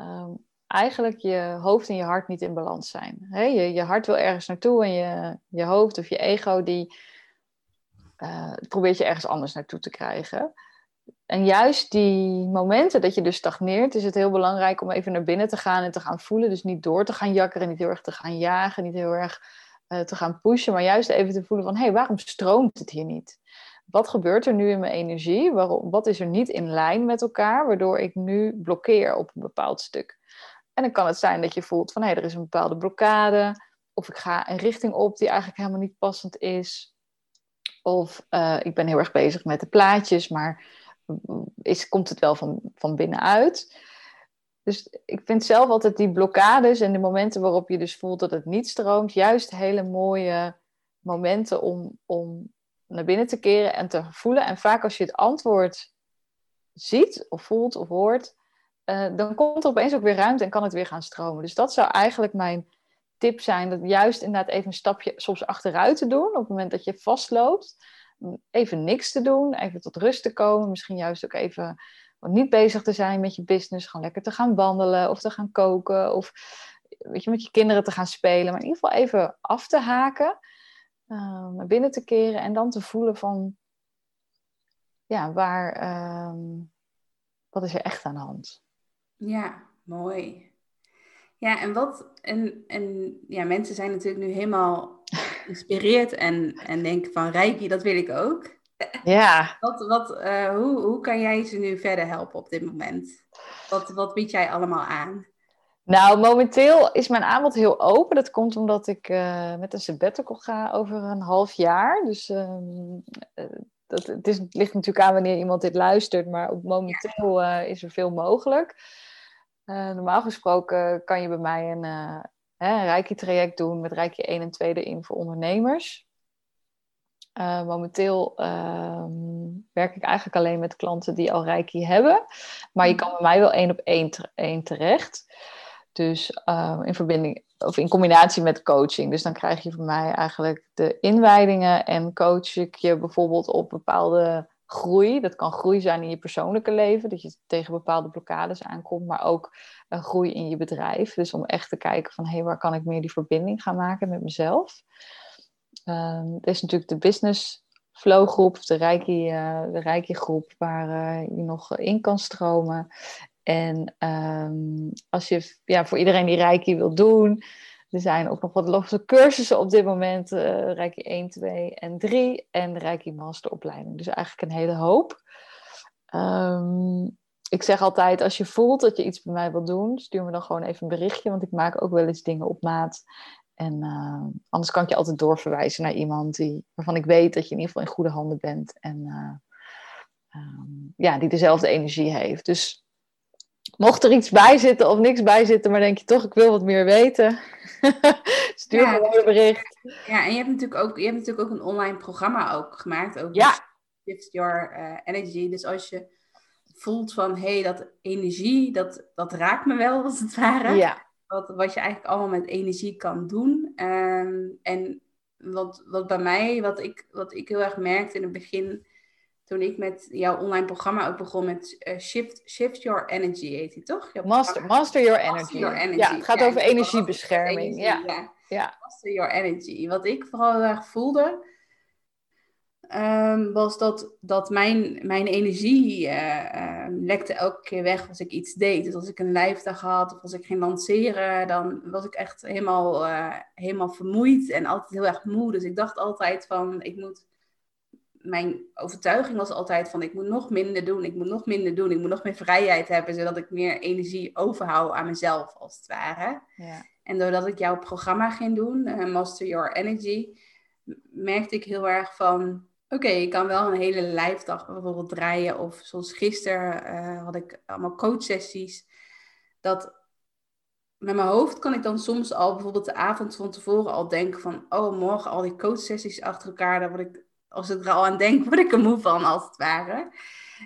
um, eigenlijk je hoofd en je hart niet in balans zijn. je, je hart wil ergens naartoe en je, je hoofd of je ego die uh, probeert je ergens anders naartoe te krijgen. En juist die momenten dat je dus stagneert, is het heel belangrijk om even naar binnen te gaan en te gaan voelen. Dus niet door te gaan jakkeren, niet heel erg te gaan jagen, niet heel erg uh, te gaan pushen, maar juist even te voelen van hé, hey, waarom stroomt het hier niet? Wat gebeurt er nu in mijn energie? Waarom, wat is er niet in lijn met elkaar, waardoor ik nu blokkeer op een bepaald stuk? En dan kan het zijn dat je voelt van hé, er is een bepaalde blokkade, of ik ga een richting op die eigenlijk helemaal niet passend is. Of uh, ik ben heel erg bezig met de plaatjes, maar is, komt het wel van, van binnenuit? Dus ik vind zelf altijd die blokkades en de momenten waarop je dus voelt dat het niet stroomt, juist hele mooie momenten om, om naar binnen te keren en te voelen. En vaak als je het antwoord ziet of voelt of hoort, uh, dan komt er opeens ook weer ruimte en kan het weer gaan stromen. Dus dat zou eigenlijk mijn tip zijn, dat juist inderdaad even een stapje soms achteruit te doen op het moment dat je vastloopt. Even niks te doen, even tot rust te komen, misschien juist ook even niet bezig te zijn met je business, gewoon lekker te gaan wandelen of te gaan koken of weet je, met je kinderen te gaan spelen. Maar in ieder geval even af te haken, uh, naar binnen te keren en dan te voelen van, ja, waar, ehm, wat is er echt aan de hand? Ja, mooi. Ja, en wat, en, en ja, mensen zijn natuurlijk nu helemaal geïnspireerd en, en denken van Reiki, dat wil ik ook. Ja. Wat, wat, uh, hoe, hoe kan jij ze nu verder helpen op dit moment? Wat, wat bied jij allemaal aan? Nou, momenteel is mijn aanbod heel open. Dat komt omdat ik uh, met een sabbatical ga over een half jaar. Dus uh, dat, het, is, het ligt natuurlijk aan wanneer iemand dit luistert. Maar op momenteel is er veel mogelijk. Normaal gesproken kan je bij mij een, een Reiki-traject doen met Reiki 1 en 2 erin voor ondernemers. Uh, momenteel uh, werk ik eigenlijk alleen met klanten die al Reiki hebben. Maar je mm. kan bij mij wel één op één, één terecht. Dus uh, in verbinding of in combinatie met coaching. Dus dan krijg je van mij eigenlijk de inwijdingen en coach ik je bijvoorbeeld op bepaalde groei. Dat kan groei zijn in je persoonlijke leven, dat je tegen bepaalde blokkades aankomt, maar ook een groei in je bedrijf. Dus om echt te kijken van hé, hey, waar kan ik meer die verbinding gaan maken met mezelf. Um, er is natuurlijk de business flow groep, de Reiki, uh, de Reiki groep, waar uh, je nog in kan stromen. En um, als je ja, voor iedereen die Reiki wil doen, er zijn ook nog wat losse cursussen op dit moment. Uh, Reiki 1, 2 en 3 en Reiki masteropleiding. Dus eigenlijk een hele hoop. Um, ik zeg altijd, als je voelt dat je iets bij mij wilt doen, stuur me dan gewoon even een berichtje, want ik maak ook wel eens dingen op maat. En uh, anders kan ik je altijd doorverwijzen naar iemand die, waarvan ik weet dat je in ieder geval in goede handen bent. En uh, um, ja, die dezelfde energie heeft. Dus mocht er iets bij zitten of niks bij zitten, maar denk je toch, ik wil wat meer weten. Stuur Ja, gewoon een bericht. Ja, en je hebt natuurlijk ook, je hebt natuurlijk ook een online programma ook gemaakt. Over Ja. Shift Your eh, Energy. Dus als je voelt van, hé, hey, dat energie, dat, dat raakt me wel, als het ware. Ja, Wat, wat je eigenlijk allemaal met energie kan doen. Ehm, en wat, wat bij mij, wat ik, wat ik heel erg merkte in het begin, toen ik met jouw online programma ook begon met eh, Shift, Shift Your Energy, heet die toch? Jouw master, master your Master energy. Your Energy. Ja, het gaat Ja, over energiebescherming. energie, Ja, ja. ja. Master Your Energy. Wat ik vooral heel erg voelde, ehm, was dat, dat mijn, mijn energie eh, eh, lekte elke keer weg als ik iets deed. Dus als ik een lijfdag had of als ik ging lanceren, dan was ik echt helemaal, eh, helemaal vermoeid en altijd heel erg moe. Dus ik dacht altijd van, ik moet... Mijn overtuiging was altijd van, ik moet nog minder doen, ik moet nog minder doen, ik moet nog meer vrijheid hebben, zodat ik meer energie overhoud aan mezelf, als het ware. ja. En doordat ik jouw programma ging doen, eh, Master Your Energy, merkte ik heel erg van, oké, ik kan wel een hele lijfdag bijvoorbeeld draaien. Of zoals gisteren eh, had ik allemaal coachsessies. Dat met mijn hoofd kan ik dan soms al bijvoorbeeld de avond van tevoren al denken van, oh, morgen al die coachsessies achter elkaar. Daar word ik, als ik er al aan denk, word ik er moe van, als het ware.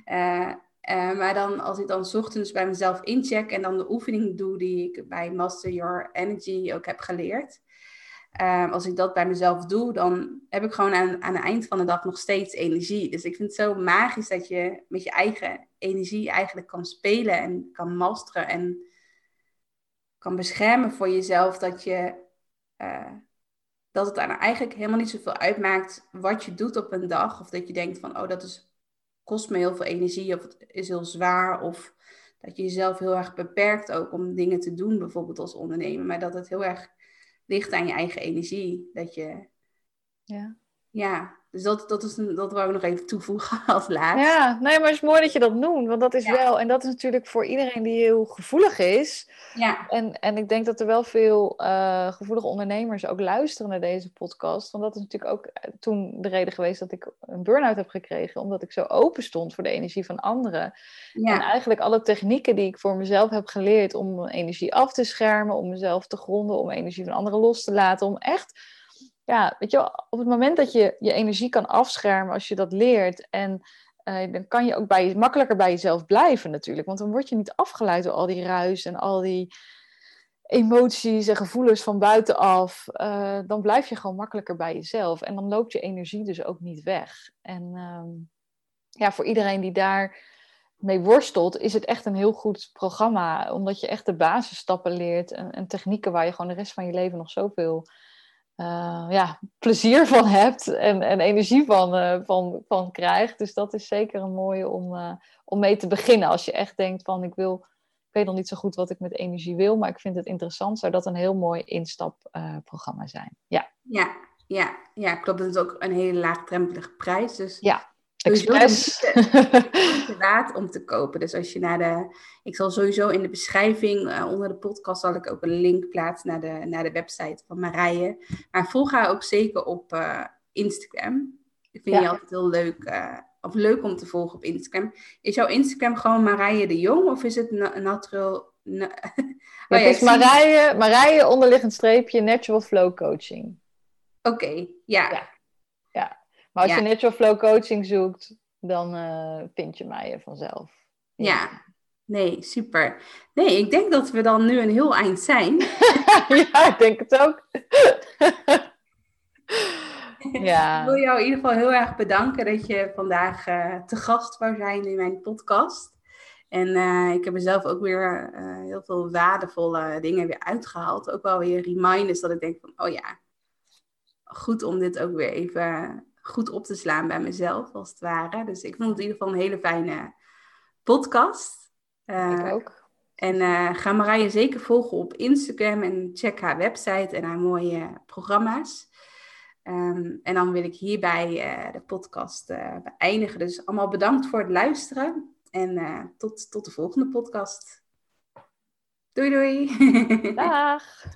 Eh, eh, maar dan, als ik dan ochtends bij mezelf incheck en dan de oefening doe die ik bij Master Your Energy ook heb geleerd. eh, als ik dat bij mezelf doe, dan heb ik gewoon aan, aan het eind van de dag nog steeds energie. Dus ik vind het zo magisch dat je met je eigen energie eigenlijk kan spelen en kan masteren en kan beschermen voor jezelf. Dat je dat het eigenlijk helemaal niet zoveel uitmaakt wat je doet op een dag. Of dat je denkt van, oh, dat is, kost me heel veel energie of het is heel zwaar. Of dat je jezelf heel erg beperkt ook om dingen te doen, bijvoorbeeld als ondernemer. Maar dat het heel erg ligt aan je eigen energie. Dat je, Ja. Ja, dus dat, dat, is een, dat wou ik nog even toevoegen als laatste. Ja, nee, maar het is mooi dat je dat noemt. Want dat is Ja. wel, en dat is natuurlijk voor iedereen die heel gevoelig is. Ja, En, en ik denk dat er wel veel eh, gevoelige ondernemers ook luisteren naar deze podcast. Want dat is natuurlijk ook eh, toen de reden geweest dat ik een burn-out heb gekregen. Omdat ik zo open stond voor de energie van anderen. En ja, eigenlijk alle technieken die ik voor mezelf heb geleerd om mijn energie af te schermen, om mezelf te gronden, om energie van anderen los te laten, om echt, ja, weet je op het moment dat je je energie kan afschermen, als je dat leert, en eh, dan kan je ook bij, makkelijker bij jezelf blijven natuurlijk, want dan word je niet afgeleid door al die ruis en al die emoties en gevoelens van buitenaf. Eh, dan blijf je gewoon makkelijker bij jezelf en dan loopt je energie dus ook niet weg. En ehm, ja, voor iedereen die daar mee worstelt, is het echt een heel goed programma. Omdat je echt de basisstappen leert en, en technieken waar je gewoon de rest van je leven nog zoveel eh, ja, plezier van hebt en, en energie van, eh, van, van krijgt. Dus dat is zeker een mooie om, eh, om mee te beginnen. Als je echt denkt van ik wil, ik weet nog niet zo goed wat ik met energie wil, maar ik vind het interessant, zou dat een heel mooi instapprogramma zijn. Ja, ja, ja, ja, klopt. Het is ook een hele laagdrempelige prijs. Dus Ja, Sowieso de expres. moeite waard om te kopen. Dus als je naar de. Ik zal sowieso in de beschrijving eh, onder de podcast zal ik ook een link plaatsen naar de, naar de website van Marije. Maar volg haar ook zeker op eh, Instagram. Ik vind Ja. die altijd heel leuk. eh, of leuk om te volgen op Instagram. Is jouw Instagram gewoon Marije de Jong of is het na- natural? na- Oh ja, het is Marije, Marije onderliggend streepje Natural Flow Coaching. Oké, ja. Ja. Maar als Ja. je Natural Flow Coaching zoekt, dan eh, vind je mij vanzelf. Ja. Nee, super. Nee, ik denk dat we dan nu een heel eind zijn. ja, ik denk het ook. Ik ja. wil jou in ieder geval heel erg bedanken dat je vandaag eh, te gast wou zijn in mijn podcast. En eh, ik heb er zelf ook weer heel veel waardevolle dingen weer uitgehaald. Ook wel weer reminders dat ik denk van, oh ja, goed om dit ook weer even goed op te slaan bij mezelf, als het ware. Dus ik vond het in ieder geval een hele fijne podcast. Eh, Ik ook. en eh, ga Marije zeker volgen op Instagram en check haar website en haar mooie programma's. Ehm, en dan wil ik hierbij eh, de podcast beëindigen. Dus allemaal bedankt voor het luisteren. En tot, tot de volgende podcast. Doei doei! Dag!